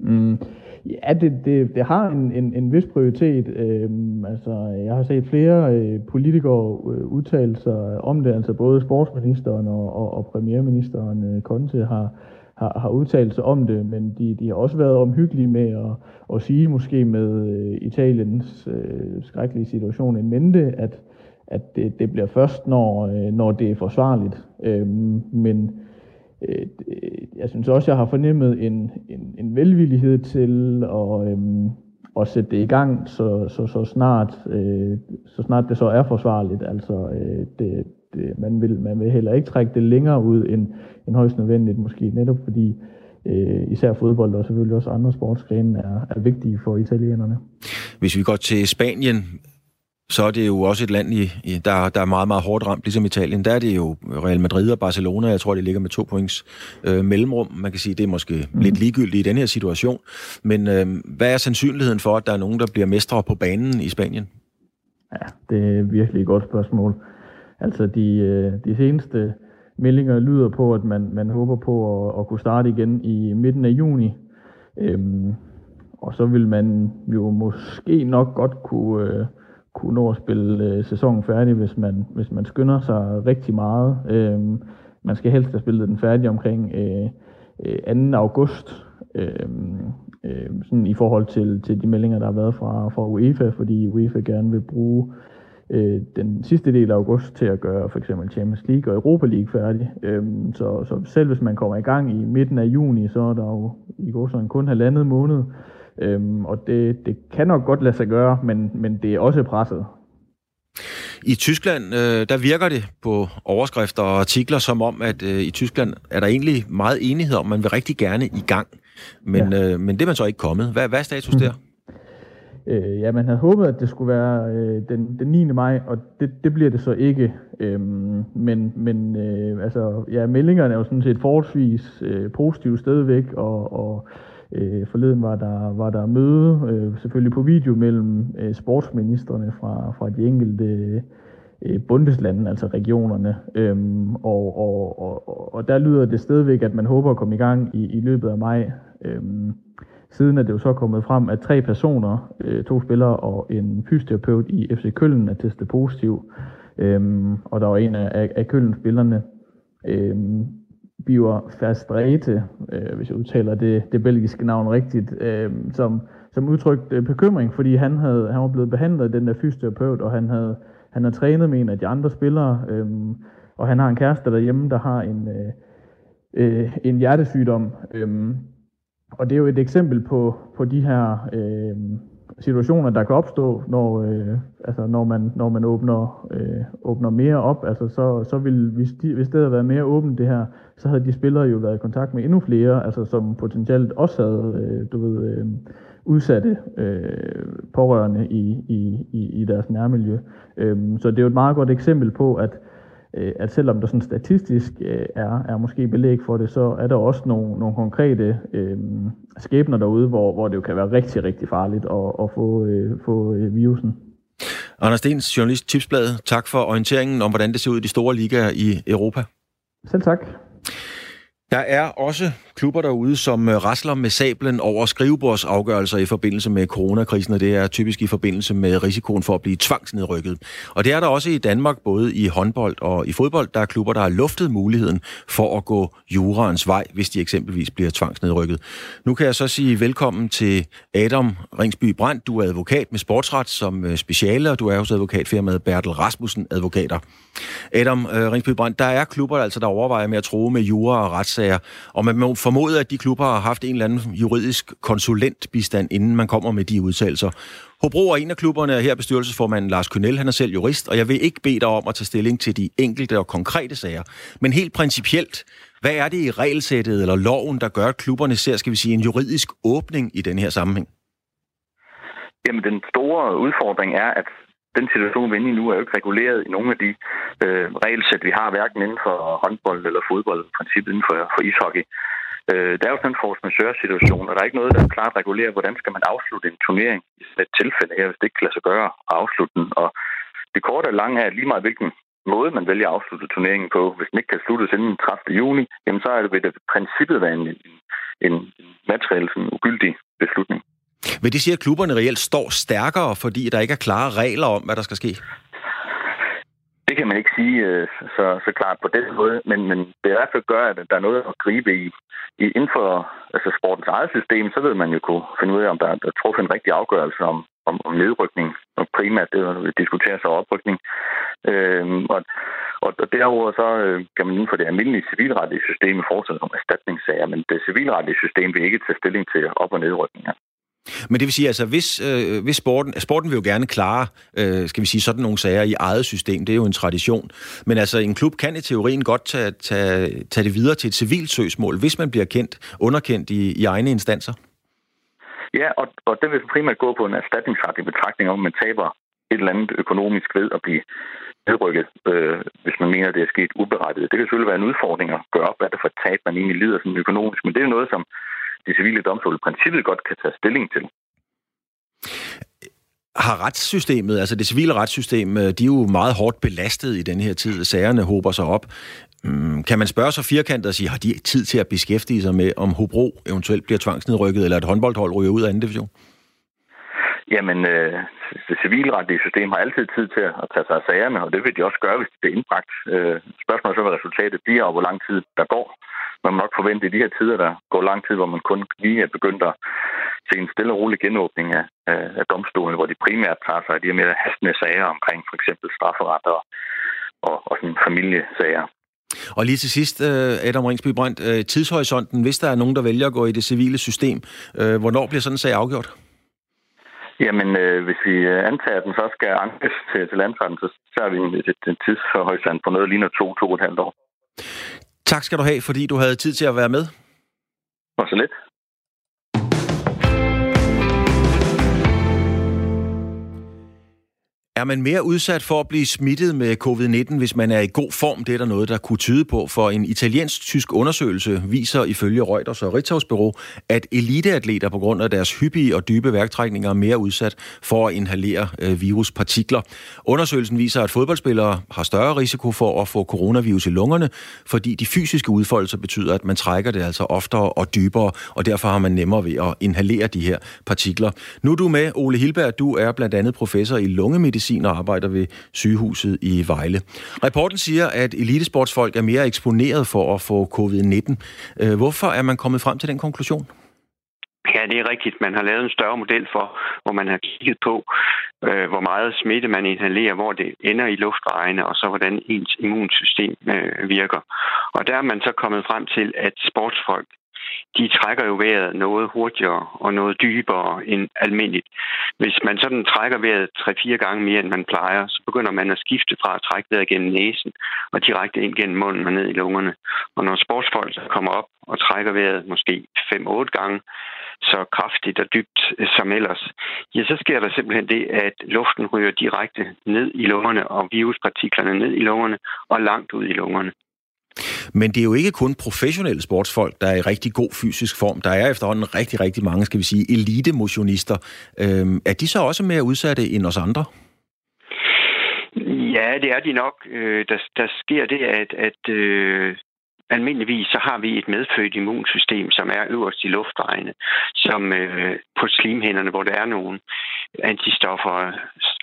Mm, Ja, det, det, det har en, en, en vis prioritet. Øhm, altså, jeg har set flere øh, politikere øh, udtale sig om det, altså både sportsministeren og, og, og premierministeren øh, Conte har, har, har udtalt sig om det, men de, de har også været omhyggelige med at, at sige, måske med øh, Italiens øh, skrækkelige situation en mente, at, at det, det bliver først, når, øh, når det er forsvarligt. Øhm, men øh, jeg synes også, jeg har fornemmet en, en, en velvillighed til at, øh, at sætte det i gang, så, så, så, snart, øh, så snart det så er forsvarligt. Altså, øh, det, det, man, vil, man vil heller ikke trække det længere ud end, end højst nødvendigt, måske netop fordi øh, især fodbold og selvfølgelig også andre sportsgrene er, er vigtige for italienerne. Hvis vi går til Spanien, så er det jo også et land, i, der, der er meget, meget hårdt ramt, ligesom Italien. Der er det jo Real Madrid og Barcelona, jeg tror, det ligger med to points øh, mellemrum. Man kan sige, det er måske mm. lidt ligegyldigt i den her situation. Men øh, hvad er sandsynligheden for, at der er nogen, der bliver mestre på banen i Spanien? Ja, det er virkelig et godt spørgsmål. Altså, de, øh, de seneste meldinger lyder på, at man, man håber på at, at kunne starte igen i midten af juni. Øhm, og så vil man jo måske nok godt kunne... Øh, kunne nå at spille øh, sæsonen færdig, hvis man, hvis man skynder sig rigtig meget. Øh, man skal helst have spillet den færdig omkring øh, øh, 2. august, øh, øh, sådan i forhold til, til de meldinger, der har været fra, fra UEFA, fordi UEFA gerne vil bruge øh, den sidste del af august til at gøre for eksempel Champions League og Europa League færdig. Øh, så, så selv hvis man kommer i gang i midten af juni, så er der jo i går sådan kun halvandet måned, Øhm, og det, det kan nok godt lade sig gøre, men, men det er også presset. I Tyskland, øh, der virker det på overskrifter og artikler som om, at øh, i Tyskland er der egentlig meget enighed om, at man vil rigtig gerne i gang. Men, ja. øh, men det er man så ikke kommet. Hvad, hvad er status der? Øh, ja, man havde håbet, at det skulle være øh, den, den 9. maj, og det, det bliver det så ikke. Øhm, men men øh, altså, ja, meldingerne er jo sådan set forholdsvis øh, positive stadigvæk, og, og Øh, Øh, forleden var der, var der møde, øh, selvfølgelig på video, mellem øh, sportsministerne fra, fra de enkelte øh, bundeslande, altså regionerne. Øhm, og, og, og, og der lyder det stadigvæk, at man håber at komme i gang i, i løbet af maj. Øhm, siden er det jo så kommet frem, at tre personer, øh, to spillere og en fysioterapeut i FC Køln er testet positiv. Øhm, og der var en af, af Køln-spillerne, øhm, Biver Verstrete, øh, hvis jeg udtaler det, det belgiske navn rigtigt, øh, som, som udtrykte bekymring, fordi han, havde, han var blevet behandlet af den der fysioterapeut, og han havde, han havde trænet med en af de andre spillere, øh, og han har en kæreste derhjemme, der har en, øh, øh, en hjertesygdom. Øh, og det er jo et eksempel på, på de her øh, situationer, der kan opstå, når, øh, altså når, man, når man åbner, øh, åbner mere op. Altså så, så vil, hvis, de, hvis det havde været mere åbent det her, så havde de spillere jo været i kontakt med endnu flere, altså som potentielt også havde øh, du ved, øh, udsatte øh, pårørende i, i, i, i deres nærmiljø. Øh, så det er jo et meget godt eksempel på, at Øh, at selvom der sådan statistisk øh, er, er måske belæg for det, så er der også nogle, nogle konkrete øh, skæbner derude, hvor, hvor det jo kan være rigtig, rigtig farligt at, at få, øh, få øh, virusen. Anders Stens, journalist Tipsbladet. Tak for orienteringen om, hvordan det ser ud i de store ligaer i Europa. Selv tak. Der er også klubber derude, som øh, rasler med sablen over skrivebordsafgørelser i forbindelse med coronakrisen, og det er typisk i forbindelse med risikoen for at blive tvangsnedrykket. Og det er der også i Danmark, både i håndbold og i fodbold. Der er klubber, der har luftet muligheden for at gå jurens vej, hvis de eksempelvis bliver tvangsnedrykket. Nu kan jeg så sige velkommen til Adam Ringsby Brandt. Du er advokat med sportsret som øh, speciale, og du er også advokatfirmaet Bertel Rasmussen Advokater. Adam øh, Ringsby Brandt, der er klubber, altså, der overvejer med at tro med jura og retssager, og man må formode, at de klubber har haft en eller anden juridisk konsulentbistand, inden man kommer med de udtalelser. Hobro er en af klubberne, her bestyrelsesformanden Lars Kønel, han er selv jurist, og jeg vil ikke bede dig om at tage stilling til de enkelte og konkrete sager. Men helt principielt, hvad er det i regelsættet eller loven, der gør, at klubberne ser, skal vi sige, en juridisk åbning i den her sammenhæng? Jamen, den store udfordring er, at den situation, vi er inde i nu, er jo ikke reguleret i nogle af de øh, regelsæt, vi har, hverken inden for håndbold eller fodbold, i princippet inden for, for ishockey. Øh, der er jo sådan en force majeure-situation, og der er ikke noget, der klart regulerer, hvordan skal man afslutte en turnering i sådan et tilfælde her, hvis det ikke kan lade sig gøre at afslutte den. Og det korte og lange er lige meget, hvilken måde, man vælger at afslutte turneringen på. Hvis den ikke kan sluttes inden 30. juni, jamen så er det ved det princippet være en, en, en materiel sådan, ugyldig beslutning. Vil det sige, at klubberne reelt står stærkere, fordi der ikke er klare regler om, hvad der skal ske? Det kan man ikke sige øh, så, så klart på den måde, men, men det er i hvert fald gør, at der er noget at gribe i. I inden for altså sportens eget system, så vil man jo kunne finde ud af, om der er truffet en rigtig afgørelse om, om, om nedrykning, og primært det, der diskuteres af oprykning. Øhm, og, og, og derudover så øh, kan man inden for det almindelige civilretlige system fortsætte om erstatningssager, men det civilretlige system vil ikke tage stilling til op- og nedrykninger. Men det vil sige, altså hvis, øh, hvis sporten, sporten vil jo gerne klare, øh, skal vi sige, sådan nogle sager i eget system, det er jo en tradition. Men altså en klub kan i teorien godt tage, tage, tage det videre til et civilt søgsmål, hvis man bliver kendt, underkendt i, i egne instanser. Ja, og, og det vil primært gå på en erstatningsretlig betragtning om, man taber et eller andet økonomisk ved at blive nedrykket, øh, hvis man mener, det er sket uberettiget. Det kan selvfølgelig være en udfordring at gøre op, hvad det for et tab, man egentlig lider sådan økonomisk, men det er noget, som de civile domstole i princippet godt kan tage stilling til. Har retssystemet, altså det civile retssystem, øh, de er jo meget hårdt belastet i den her tid. Sagerne håber sig op. Mm, kan man spørge så firkantet og sige, har de tid til at beskæftige sig med, om Hobro eventuelt bliver tvangsnedrykket, eller et håndboldhold ryger ud af anden division? Jamen, øh, det civilretlige system har altid tid til at tage sig af sagerne, og det vil de også gøre, hvis det bliver indbragt. Øh, spørgsmålet er så, hvad resultatet bliver, og hvor lang tid der går. Man må nok forvente i de her tider, der går lang tid, hvor man kun lige er begyndt at se en stille og rolig genåbning af, af domstolen, hvor de primært tager sig af de her mere hastende sager omkring for eksempel strafferet og, og, og sådan familiesager. Og lige til sidst, øh, Adam Ringsby Brandt, øh, tidshorisonten, hvis der er nogen, der vælger at gå i det civile system, øh, hvornår bliver sådan en sag afgjort? Jamen, øh, hvis vi antager, at den så skal ankes til, til landretten, så ser vi en, et, en tidshorisont på noget ligner to, to og et halvt år. Tak skal du have, fordi du havde tid til at være med. Og så lidt. Er man mere udsat for at blive smittet med covid-19, hvis man er i god form? Det er der noget, der kunne tyde på, for en italiensk-tysk undersøgelse viser ifølge Reuters og Ritzaus Bureau, at eliteatleter på grund af deres hyppige og dybe værktrækninger er mere udsat for at inhalere øh, viruspartikler. Undersøgelsen viser, at fodboldspillere har større risiko for at få coronavirus i lungerne, fordi de fysiske udfoldelser betyder, at man trækker det altså oftere og dybere, og derfor har man nemmere ved at inhalere de her partikler. Nu er du med, Ole Hilberg. Du er blandt andet professor i lungemedicin medicin og arbejder ved sygehuset i Vejle. Rapporten siger, at elitesportsfolk er mere eksponeret for at få covid-19. Øh, hvorfor er man kommet frem til den konklusion? Ja, det er rigtigt. Man har lavet en større model for, hvor man har kigget på, øh, hvor meget smitte man inhalerer, hvor det ender i luftvejene, og så hvordan ens immunsystem øh, virker. Og der er man så kommet frem til, at sportsfolk de trækker jo vejret noget hurtigere og noget dybere end almindeligt. Hvis man sådan trækker vejret 3-4 gange mere, end man plejer, så begynder man at skifte fra at trække vejret gennem næsen og direkte ind gennem munden og ned i lungerne. Og når sportsfolk kommer op og trækker vejret måske 5-8 gange, så kraftigt og dybt øh, som ellers, ja, så sker der simpelthen det, at luften ryger direkte ned i lungerne og viruspartiklerne ned i lungerne og langt ud i lungerne. Men det er jo ikke kun professionelle sportsfolk, der er i rigtig god fysisk form. Der er efterhånden rigtig, rigtig mange, skal vi sige, elite-motionister. Øhm, er de så også mere udsatte end os andre? Ja, det er de nok. Øh, der, der sker det, at, at øh, almindeligvis så har vi et medfødt immunsystem, som er øverst i luftvejene, som øh, på slimhænderne, hvor der er nogle antistoffer og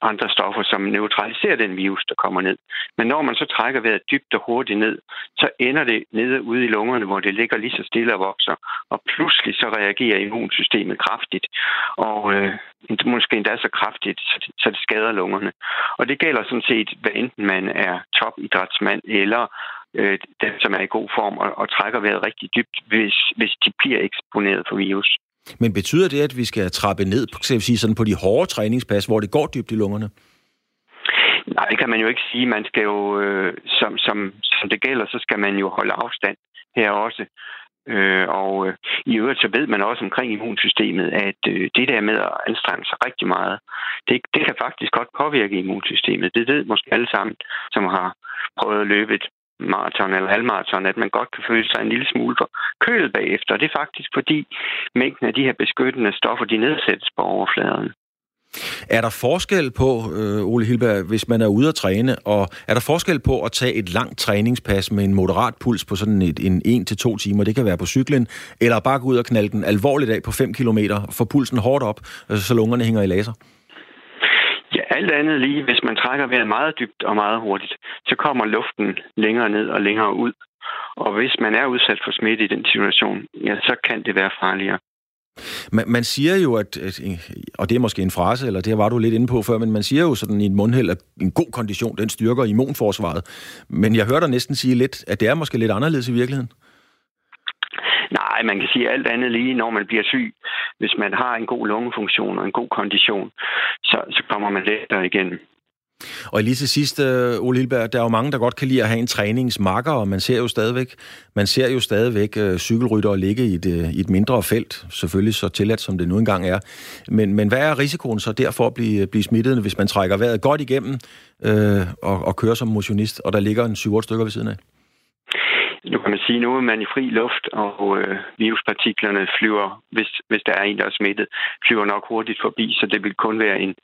andre stoffer, som neutraliserer den virus, der kommer ned. Men når man så trækker vejret dybt og hurtigt ned, så ender det nede ude i lungerne, hvor det ligger lige så stille og vokser. Og pludselig så reagerer immunsystemet kraftigt, og øh, måske endda så kraftigt, så det skader lungerne. Og det gælder sådan set, hvad enten man er topidrætsmand eller øh, dem, som er i god form og, og trækker vejret rigtig dybt, hvis, hvis de bliver eksponeret for virus. Men betyder det, at vi skal trappe ned skal vi sige, sådan på de hårde træningspas, hvor det går dybt i lungerne? Nej, det kan man jo ikke sige. Man skal jo, øh, som, som, som det gælder, så skal man jo holde afstand her også. Øh, og øh, i øvrigt så ved man også omkring immunsystemet, at øh, det der med at anstrenge sig rigtig meget, det, det kan faktisk godt påvirke immunsystemet. Det ved måske alle sammen, som har prøvet at løbe et maraton eller halvmaraton, at man godt kan føle sig en lille smule for kølet bagefter. Og det er faktisk fordi mængden af de her beskyttende stoffer, de nedsættes på overfladen. Er der forskel på, øh, Ole Hilberg, hvis man er ude at træne, og er der forskel på at tage et langt træningspas med en moderat puls på sådan et, en 1-2 timer, det kan være på cyklen, eller bare gå ud og knalde den alvorligt af på 5 km, få pulsen hårdt op, øh, så lungerne hænger i laser? Alt andet lige, hvis man trækker vejret meget dybt og meget hurtigt, så kommer luften længere ned og længere ud. Og hvis man er udsat for smitte i den situation, ja, så kan det være farligere. Man, man siger jo, at, at, og det er måske en frase, eller det var du lidt inde på før, men man siger jo sådan i et mundhæld, at en god kondition, den styrker immunforsvaret. Men jeg hørte dig næsten sige lidt, at det er måske lidt anderledes i virkeligheden. Nej, man kan sige alt andet lige, når man bliver syg. Hvis man har en god lungefunktion og en god kondition, så, så kommer man lettere igennem. Og lige til sidst, øh, Ole Hilberg, der er jo mange, der godt kan lide at have en træningsmakker, og man ser jo stadigvæk, man ser jo stadigvæk øh, cykelryttere ligge i et, øh, i et mindre felt, selvfølgelig så tilladt, som det nu engang er. Men, men hvad er risikoen så derfor at blive, blive smittet, hvis man trækker vejret godt igennem øh, og, og kører som motionist, og der ligger en 7 stykker ved siden af? Nu kan man sige, nu er man i fri luft, og øh, viruspartiklerne flyver, hvis, hvis der er en, der er smittet, flyver nok hurtigt forbi, så det vil kun være en,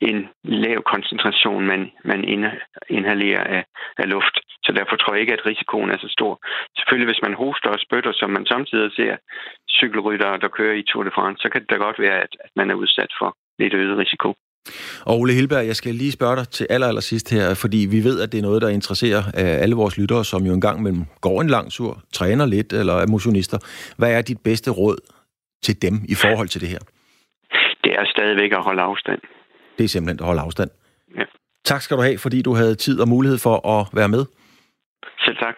en lav koncentration, man, man inhalerer af, af luft. Så derfor tror jeg ikke, at risikoen er så stor. Selvfølgelig, hvis man hoster og spytter, som man samtidig ser cykelryttere, der kører i Tour de France, så kan det da godt være, at, at man er udsat for lidt øget risiko. Og Ole Hilberg, jeg skal lige spørge dig til aller, aller sidst her, fordi vi ved, at det er noget, der interesserer alle vores lyttere, som jo engang mellem går en lang tur, træner lidt eller er motionister. Hvad er dit bedste råd til dem i forhold til det her? Det er stadigvæk at holde afstand. Det er simpelthen at holde afstand. Ja. Tak skal du have, fordi du havde tid og mulighed for at være med. Selv tak.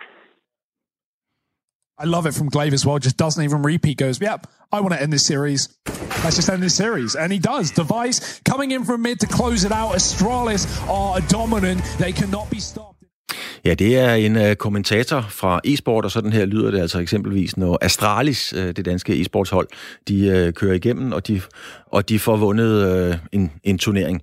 I love it from Glaive as well. Just doesn't even repeat. Goes, yep, I want to end this series. Let's just end this series. And he does. Device coming in from mid to close it out. Astralis are dominant. They cannot be stopped. Ja, det er en uh, kommentator fra e-sport, og sådan her lyder det altså eksempelvis, når Astralis, uh, det danske e-sportshold, de uh, kører igennem, og de, og de får vundet uh, en, en turnering.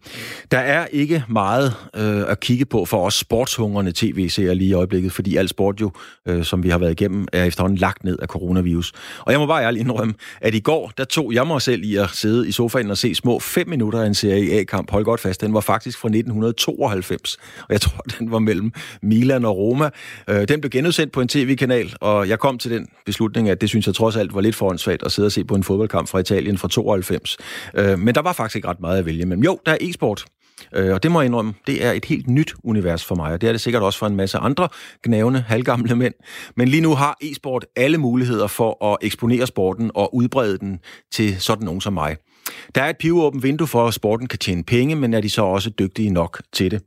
Der er ikke meget uh, at kigge på for os sportshungrende tv-serier lige i øjeblikket, fordi al sport jo, uh, som vi har været igennem, er efterhånden lagt ned af coronavirus. Og jeg må bare ærligt indrømme, at i går, der tog jeg mig selv i at sidde i sofaen og se små fem minutter af en serie A-kamp. Hold godt fast, den var faktisk fra 1992, og jeg tror, den var mellem Milan og Roma. Øh, den blev genudsendt på en tv-kanal, og jeg kom til den beslutning, at det synes jeg trods alt var lidt foransvagt at sidde og se på en fodboldkamp fra Italien fra 92. Øh, men der var faktisk ikke ret meget at vælge mellem. Jo, der er e-sport, øh, og det må jeg indrømme, det er et helt nyt univers for mig, og det er det sikkert også for en masse andre gnavende, halvgamle mænd. Men lige nu har e-sport alle muligheder for at eksponere sporten og udbrede den til sådan nogen som mig. Der er et pivåbent vindue for, at sporten kan tjene penge, men er de så også dygtige nok til det?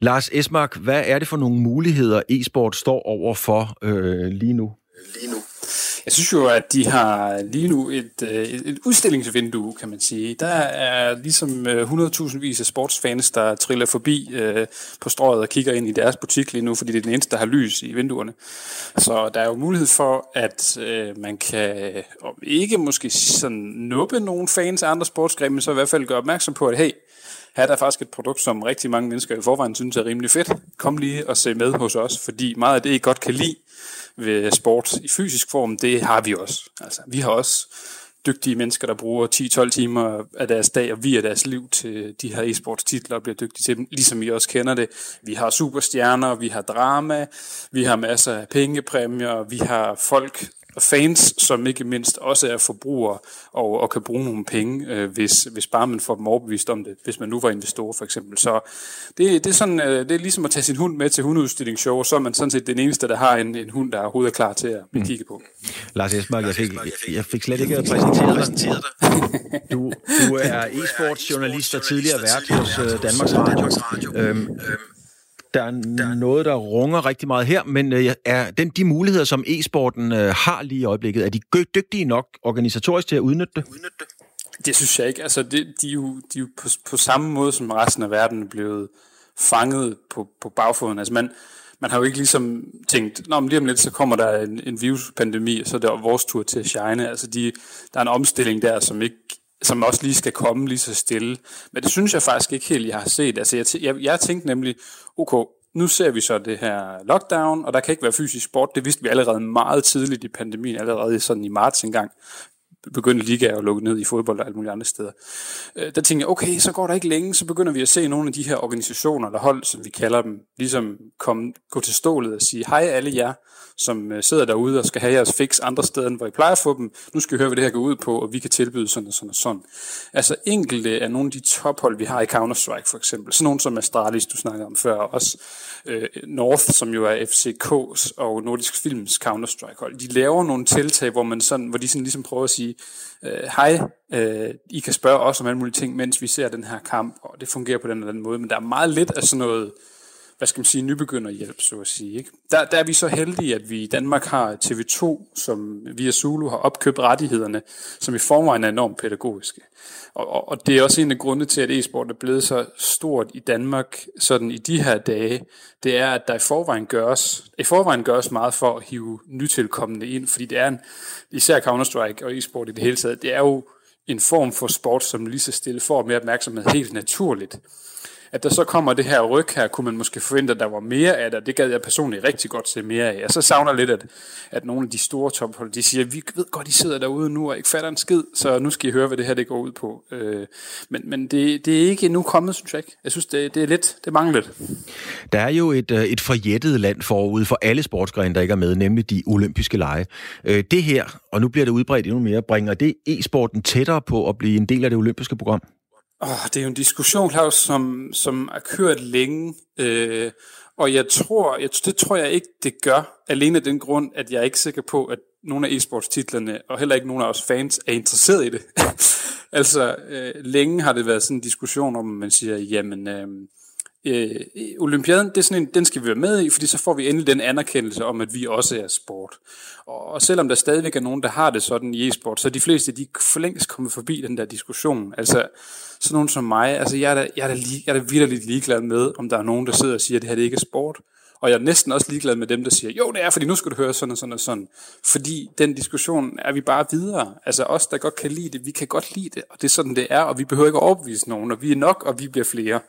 Lars Esmark, hvad er det for nogle muligheder, e-sport står over for øh, lige nu? Lige nu. Jeg synes jo, at de har lige nu et, øh, et, et udstillingsvindue, kan man sige. Der er ligesom øh, 100.000 vis af sportsfans, der triller forbi øh, på strøget og kigger ind i deres butik lige nu, fordi det er den eneste, der har lys i vinduerne. Så der er jo mulighed for, at øh, man kan ikke måske sådan nuppe nogle fans af andre sportsgrene, men så i hvert fald gøre opmærksom på, at hey, her er der faktisk et produkt, som rigtig mange mennesker i forvejen synes er rimelig fedt. Kom lige og se med hos os, fordi meget af det, I godt kan lide ved sport i fysisk form, det har vi også. Altså, vi har også dygtige mennesker, der bruger 10-12 timer af deres dag og via deres liv til de her e-sports titler og bliver dygtige til dem, ligesom I også kender det. Vi har superstjerner, vi har drama, vi har masser af pengepræmier, vi har folk, fans, som ikke mindst også er forbrugere og, og kan bruge nogle penge, øh, hvis, hvis bare man får dem overbevist om det, hvis man nu var investor for eksempel. Så det, det, er sådan, øh, det er ligesom at tage sin hund med til hundeudstillingshow, og så er man sådan set den eneste, der har en, en hund, der overhovedet er klar til at blive mm. kigget på. Lars Esmark, jeg fik, jeg, jeg fik slet ikke præsenteret dig. Du, du er e-sports journalist og tidligere vært hos uh, Danmarks Radio. Øhm, øhm, der er der... noget, der runger rigtig meget her, men øh, er den, de muligheder, som e-sporten øh, har lige i øjeblikket, er de dygtige nok organisatorisk til at udnytte det? Udnytte det? Det synes jeg ikke. Altså, det, de er jo, de er jo på, på samme måde som resten af verden blevet fanget på, på bagfoden. Altså, man, man har jo ikke ligesom tænkt, Nå, men lige om lidt, så kommer der en, en viruspandemi, og så er det vores tur til at shine. Altså, de, der er en omstilling der, som ikke som også lige skal komme lige så stille. Men det synes jeg faktisk ikke helt, jeg har set. Altså, jeg, jeg, jeg tænkte nemlig, okay, nu ser vi så det her lockdown, og der kan ikke være fysisk sport. Det vidste vi allerede meget tidligt i pandemien, allerede sådan i marts engang begyndte ligaer at lukke ned i fodbold og alle mulige andre steder. Øh, der tænkte jeg, okay, så går der ikke længe, så begynder vi at se nogle af de her organisationer, eller hold, som vi kalder dem, ligesom komme, gå til stålet og sige, hej alle jer, som øh, sidder derude og skal have jeres fix andre steder, end hvor I plejer at få dem. Nu skal vi høre, hvad det her går ud på, og vi kan tilbyde sådan og sådan og sådan. Altså enkelte af nogle af de tophold, vi har i Counter-Strike for eksempel, sådan nogle som Astralis, du snakkede om før, og også øh, North, som jo er FCK's og Nordisk Films Counter-Strike-hold, de laver nogle tiltag, hvor, man sådan, hvor de sådan ligesom prøver at sige, øh, hej, øh, I kan spørge os om alle mulige ting, mens vi ser den her kamp, og det fungerer på den eller anden måde, men der er meget lidt af sådan noget, hvad skal man sige, nybegynderhjælp, så at sige. Ikke? Der, der er vi så heldige, at vi i Danmark har TV2, som via Zulu har opkøbt rettighederne, som i forvejen er enormt pædagogiske. Og, og, og det er også en af grundene til, at e-sport er blevet så stort i Danmark sådan i de her dage, det er, at der i forvejen gøres, i forvejen gøres meget for at hive nytilkommende ind, fordi det er en, især Counter-Strike og e-sport i det hele taget, det er jo en form for sport, som lige så stille får mere opmærksomhed helt naturligt at der så kommer det her ryg her, kunne man måske forvente, at der var mere af det, det gad jeg personligt rigtig godt se mere af. Jeg så savner lidt, at, at nogle af de store tophold, de siger, vi ved godt, I sidder derude nu og ikke fatter en skid, så nu skal I høre, hvad det her det går ud på. Øh, men men det, det er ikke endnu kommet, synes jeg ikke. Jeg synes, det, det er lidt, det mangler lidt. Der er jo et, øh, et forjættet land forud for alle sportsgrene, der ikke er med, nemlig de olympiske lege. Øh, det her, og nu bliver det udbredt endnu mere, bringer det e-sporten tættere på at blive en del af det olympiske program? Oh, det er jo en diskussion, Claus, som, som er kørt længe, øh, og jeg tror, jeg, det tror jeg ikke, det gør, alene af den grund, at jeg er ikke sikker på, at nogle af e-sportstitlerne, og heller ikke nogen af os fans, er interesseret i det. altså, øh, længe har det været sådan en diskussion om, man siger, jamen, øh, øh, Olympiaden, det er sådan en, den skal vi være med i, fordi så får vi endelig den anerkendelse om, at vi også er sport. Og, og selvom der stadigvæk er nogen, der har det sådan i e-sport, så er de fleste, de for længst kommet forbi den der diskussion. Altså, sådan nogen som mig, altså jeg er da, jeg er da, lige, jeg er da vidderligt ligeglad med, om der er nogen, der sidder og siger, at det her det ikke er sport. Og jeg er næsten også ligeglad med dem, der siger, jo det er, fordi nu skal du høre sådan og sådan og sådan. Fordi den diskussion er vi bare videre. Altså os, der godt kan lide det, vi kan godt lide det, og det er sådan, det er, og vi behøver ikke at overbevise nogen, og vi er nok, og vi bliver flere.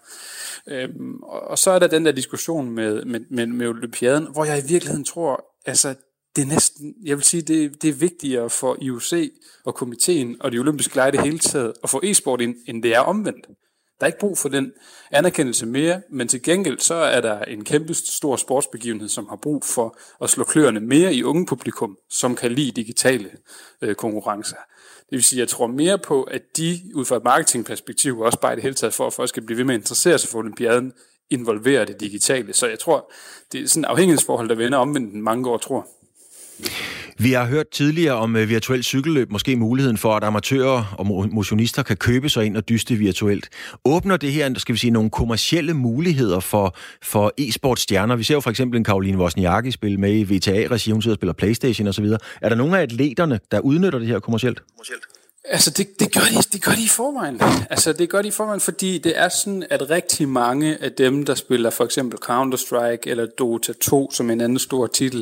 Øhm, og, og så er der den der diskussion med, med, med, med Olympiaden, hvor jeg i virkeligheden tror, altså det er næsten, jeg vil sige, det, det er vigtigere for IOC og komiteen og de olympiske lege det hele taget at få e-sport ind, end det er omvendt. Der er ikke brug for den anerkendelse mere, men til gengæld så er der en kæmpe stor sportsbegivenhed, som har brug for at slå kløerne mere i unge publikum, som kan lide digitale øh, konkurrencer. Det vil sige, jeg tror mere på, at de ud fra et marketingperspektiv, også bare i det hele taget for, at folk skal blive ved med at interessere sig for olympiaden, involverer det digitale. Så jeg tror, det er sådan et afhængighedsforhold, der vender omvendt mange år, tror vi har hørt tidligere om øh, virtuel cykelløb, måske muligheden for, at amatører og motionister kan købe sig ind og dyste virtuelt. Åbner det her, skal vi sige, nogle kommercielle muligheder for, for e-sportstjerner? Vi ser jo for eksempel en Karoline Wozniacki spille med i VTA-regi, hun sidder og spiller Playstation osv. Er der nogle af atleterne, der udnytter det her kommercielt? kommercielt? Altså, det, det, gør de, det gør de i forvejen. Altså, det gør de i forvejen, fordi det er sådan, at rigtig mange af dem, der spiller for eksempel Counter-Strike eller Dota 2 som en anden stor titel,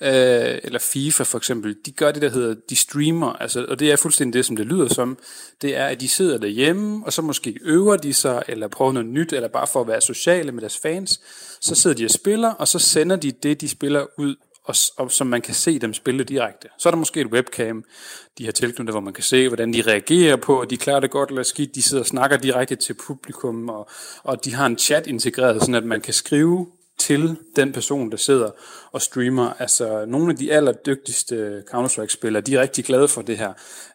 øh, eller FIFA for eksempel, de gør det, der hedder, de streamer. Altså, og det er fuldstændig det, som det lyder som. Det er, at de sidder derhjemme, og så måske øver de sig, eller prøver noget nyt, eller bare for at være sociale med deres fans. Så sidder de og spiller, og så sender de det, de spiller ud og, og som man kan se dem spille direkte. Så er der måske et webcam, de har tilknyttet, hvor man kan se, hvordan de reagerer på, at de klarer det godt eller skidt. De sidder og snakker direkte til publikum, og, og de har en chat integreret, sådan at man kan skrive til den person, der sidder og streamer. Altså, nogle af de allerdygtigste Counter-Strike-spillere, de er rigtig glade for det her.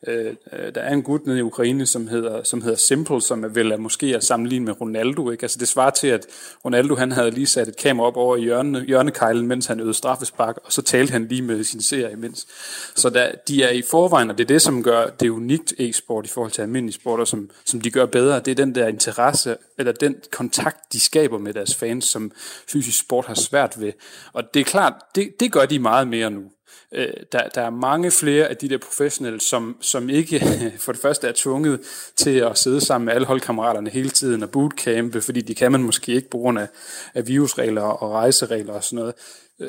Øh, øh, der er en gut nede i Ukraine, som hedder, som hedder Simple, som er vel er måske at sammenligne med Ronaldo. Ikke? Altså, det svarer til, at Ronaldo han havde lige sat et kamera op over i hjørne, hjørnekejlen, mens han øvede straffespark, og så talte han lige med sin serie imens. Så der, de er i forvejen, og det er det, som gør det unikt e-sport i forhold til almindelig sport, og som, som de gør bedre. Det er den der interesse, eller den kontakt, de skaber med deres fans, som fysisk sport har svært ved. Og det er klart, det, det gør de meget mere nu. Øh, der, der er mange flere af de der professionelle, som, som ikke for det første er tvunget til at sidde sammen med alle holdkammeraterne hele tiden og bootcampe, fordi de kan man måske ikke på grund af, af virusregler og rejseregler og sådan noget.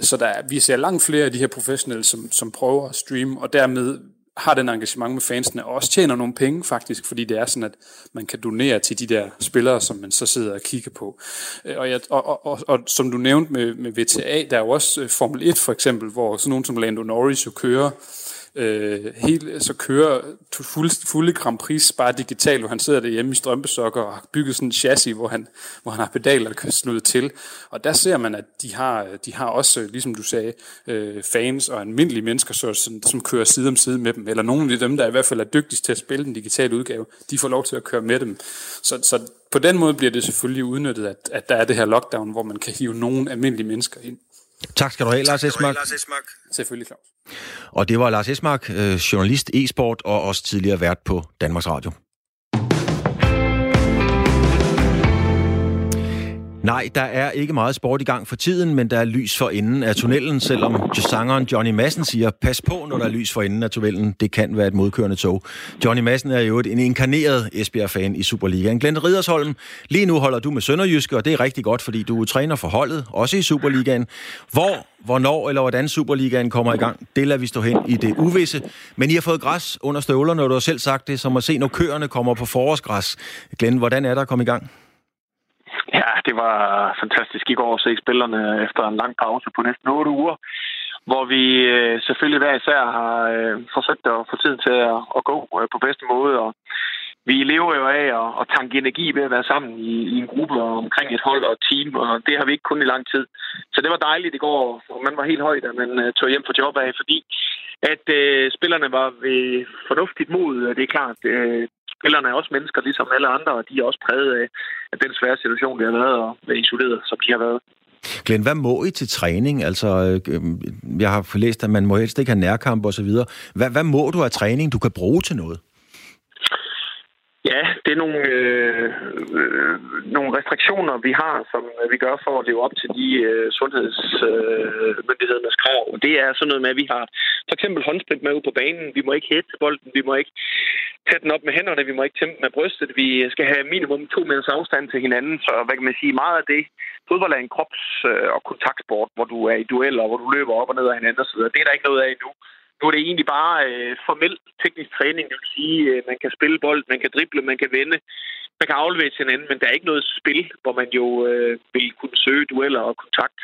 Så der, vi ser langt flere af de her professionelle, som, som prøver at streame, og dermed har den engagement med fansene, og også tjener nogle penge faktisk, fordi det er sådan, at man kan donere til de der spillere, som man så sidder og kigger på. Øh, og, jeg, og, og, og, og som du nævnte med, med VTA, der er jo også øh, Formel 1 for eksempel, hvor sådan nogen som Lando Norris jo kører øh, Øh, helt, så kører fuld, fulde Grand Prix bare digitalt, hvor han sidder derhjemme i strømpesokker og har bygget sådan en chassis, hvor han, hvor han har pedaler, der kan snude til. Og der ser man, at de har, de har også, ligesom du sagde, øh, fans og almindelige mennesker, så, som, som kører side om side med dem. Eller nogle af dem, der i hvert fald er dygtigst til at spille den digitale udgave, de får lov til at køre med dem. Så, så på den måde bliver det selvfølgelig udnyttet, at, at der er det her lockdown, hvor man kan hive nogle almindelige mennesker ind. Tak skal du have, Lars Esmark. Selvfølgelig, Claus. Og det var Lars Esmark, øh, journalist e-sport og også tidligere vært på Danmarks Radio. Nej, der er ikke meget sport i gang for tiden, men der er lys for enden af tunnelen, selvom sangeren Johnny Madsen siger, pas på, når der er lys for enden af tunnelen. Det kan være et modkørende tog. Johnny Madsen er jo en inkarneret Esbjerg-fan i Superligaen. Glenn Ridersholm, lige nu holder du med Sønderjyske, og det er rigtig godt, fordi du træner for holdet, også i Superligaen. Hvor, hvornår eller hvordan Superligaen kommer i gang, det lader vi stå hen i det uvisse. Men I har fået græs under støvlerne, og du har selv sagt det, som at se, når køerne kommer på forårsgræs. Glenn, hvordan er der at komme i gang? Ja, det var fantastisk i går at se spillerne efter en lang pause på næsten 8 uger, hvor vi øh, selvfølgelig hver især har øh, forsøgt at få tid til at, gå øh, på bedste måde. Og vi lever jo af at, tanke energi ved at være sammen i, i en gruppe og omkring et hold og et team, og det har vi ikke kun i lang tid. Så det var dejligt i går, og man var helt høj, da man tog hjem fra job af, fordi at øh, spillerne var ved fornuftigt mod. Det er klart, øh, spillerne er også mennesker, ligesom alle andre, og de er også præget af, af den svære situation, de har været, og være isoleret, som de har været. Glenn, hvad må I til træning? Altså, øh, jeg har læst, at man må helst ikke have nærkamp og så videre. Hvad, hvad må du af træning, du kan bruge til noget? Ja, det er nogle, øh, øh, nogle restriktioner, vi har, som vi gør for at leve op til de øh, sundhedsmyndighedernes øh, krav. Det er sådan noget med, at vi har for eksempel håndsprit med ud på banen. Vi må ikke hætte bolden, vi må ikke tage den op med hænderne, vi må ikke tæmpe med brystet. Vi skal have minimum to meters afstand til hinanden. Så hvad kan man sige, meget af det, fodbold er en krops- og kontaktsport, hvor du er i dueller, hvor du løber op og ned af hinanden osv. Det er der ikke noget af endnu. Nu er det egentlig bare øh, formel teknisk træning, det vil sige, øh, man kan spille bold, man kan drible, man kan vende, man kan aflevere til hinanden, men der er ikke noget spil, hvor man jo øh, vil kunne søge dueller og kontakt,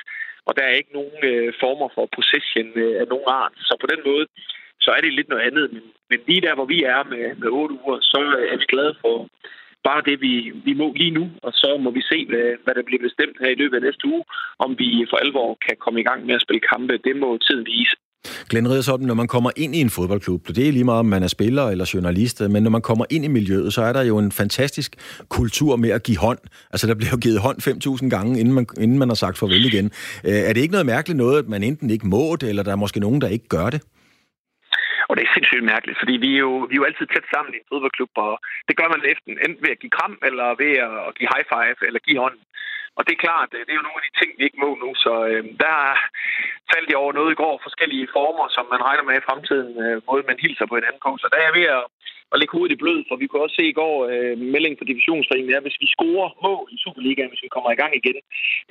og der er ikke nogen øh, former for possession øh, af nogen art. Så på den måde, så er det lidt noget andet, men, men lige der, hvor vi er med, med 8 uger, så øh, er vi glade for bare det, vi, vi må lige nu, og så må vi se, hvad, hvad der bliver bestemt her i løbet af næste uge, om vi for alvor kan komme i gang med at spille kampe. Det må tiden vise. Glenn Riddersholm, når man kommer ind i en fodboldklub, det er lige meget, om man er spiller eller journalist, men når man kommer ind i miljøet, så er der jo en fantastisk kultur med at give hånd. Altså, der bliver jo givet hånd 5.000 gange, inden man, inden man har sagt farvel igen. Øh, er det ikke noget mærkeligt noget, at man enten ikke må det, eller der er måske nogen, der ikke gør det? Og det er sindssygt mærkeligt, fordi vi er jo, vi er jo altid tæt sammen i en fodboldklub, og det gør man efter, enten ved at give kram, eller ved at give high five, eller give hånd. Og det er klart, øh, det er jo nogle af de ting, vi ikke må nu, så øh, der faldt jeg over noget i går, forskellige former, som man regner med i fremtiden, øh, måde man hilser på anden på. Så der er jeg ved at, at lægge hovedet i blød, for vi kunne også se i går, øh, meldingen for divisionsforeningen at hvis vi scorer mål i Superligaen, hvis vi kommer i gang igen,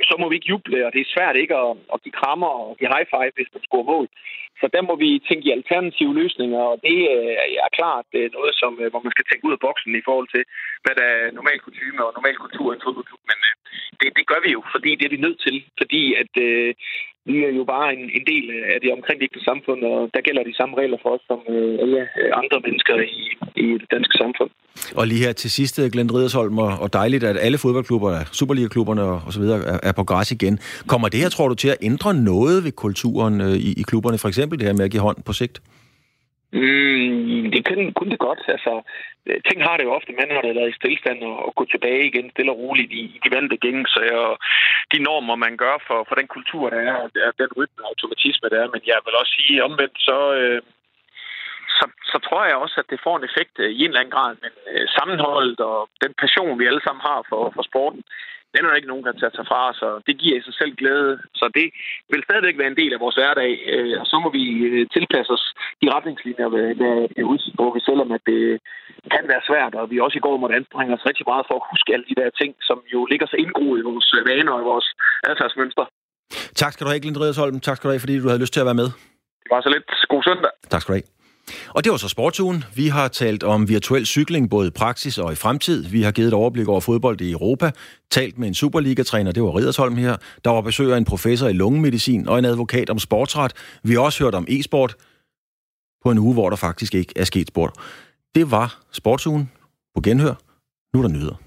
så må vi ikke juble, og det er svært ikke at, at give krammer og give high five, hvis man scorer mål. Så der må vi tænke i alternative løsninger, og det øh, er klart det er noget, som, øh, hvor man skal tænke ud af boksen i forhold til, hvad der er normal kutume og normal kultur i en fodboldklub. Men øh, det, det gør vi jo, fordi det er vi nødt til, fordi at øh, vi er jo bare en, en del af det omkringliggende samfund, og der gælder de samme regler for os som øh, alle andre mennesker i, i det danske samfund. Og lige her til sidst, Glenn Ridersholm, og dejligt, at alle fodboldklubber, Superliga-klubberne og så videre er på græs igen. Kommer det her, tror du, til at ændre noget ved kulturen øh, i, i klubberne? For eksempel det her med at give hånd på sigt? Mm, det kunne, kunne det godt. Altså, Øh, ting har det jo ofte, man har det været i stillestand, og, og gå tilbage igen stille og roligt i, i de vante så og de normer, man gør for, for den kultur, der er, og den rytme og automatisme, der er. Men jeg vil også sige omvendt, så, øh, så, så tror jeg også, at det får en effekt øh, i en eller anden grad. Men øh, sammenholdet og den passion, vi alle sammen har for, for sporten, den er der ikke nogen, der tager sig fra os, og det giver i sig selv glæde. Så det vil stadigvæk være en del af vores hverdag, øh, og så må vi øh, tilpasse os de retningslinjer, vi udsigt på, selvom at det kan være svært, og vi også i går måtte anstrenge os rigtig meget for at huske alle de der ting, som jo ligger så indgroet i vores vaner og i vores adfærdsmønstre. Tak skal du have, Glint Riddersholm. Tak skal du have, fordi du havde lyst til at være med. Det var så lidt. God søndag. Tak skal du have. Og det var så sportsugen. Vi har talt om virtuel cykling, både i praksis og i fremtid. Vi har givet et overblik over fodbold i Europa, talt med en Superliga-træner, det var Ridersholm her. Der var besøg af en professor i lungemedicin og en advokat om sportsret. Vi har også hørt om e-sport på en uge, hvor der faktisk ikke er sket sport. Det var sportsugen på genhør. Nu er der nyheder.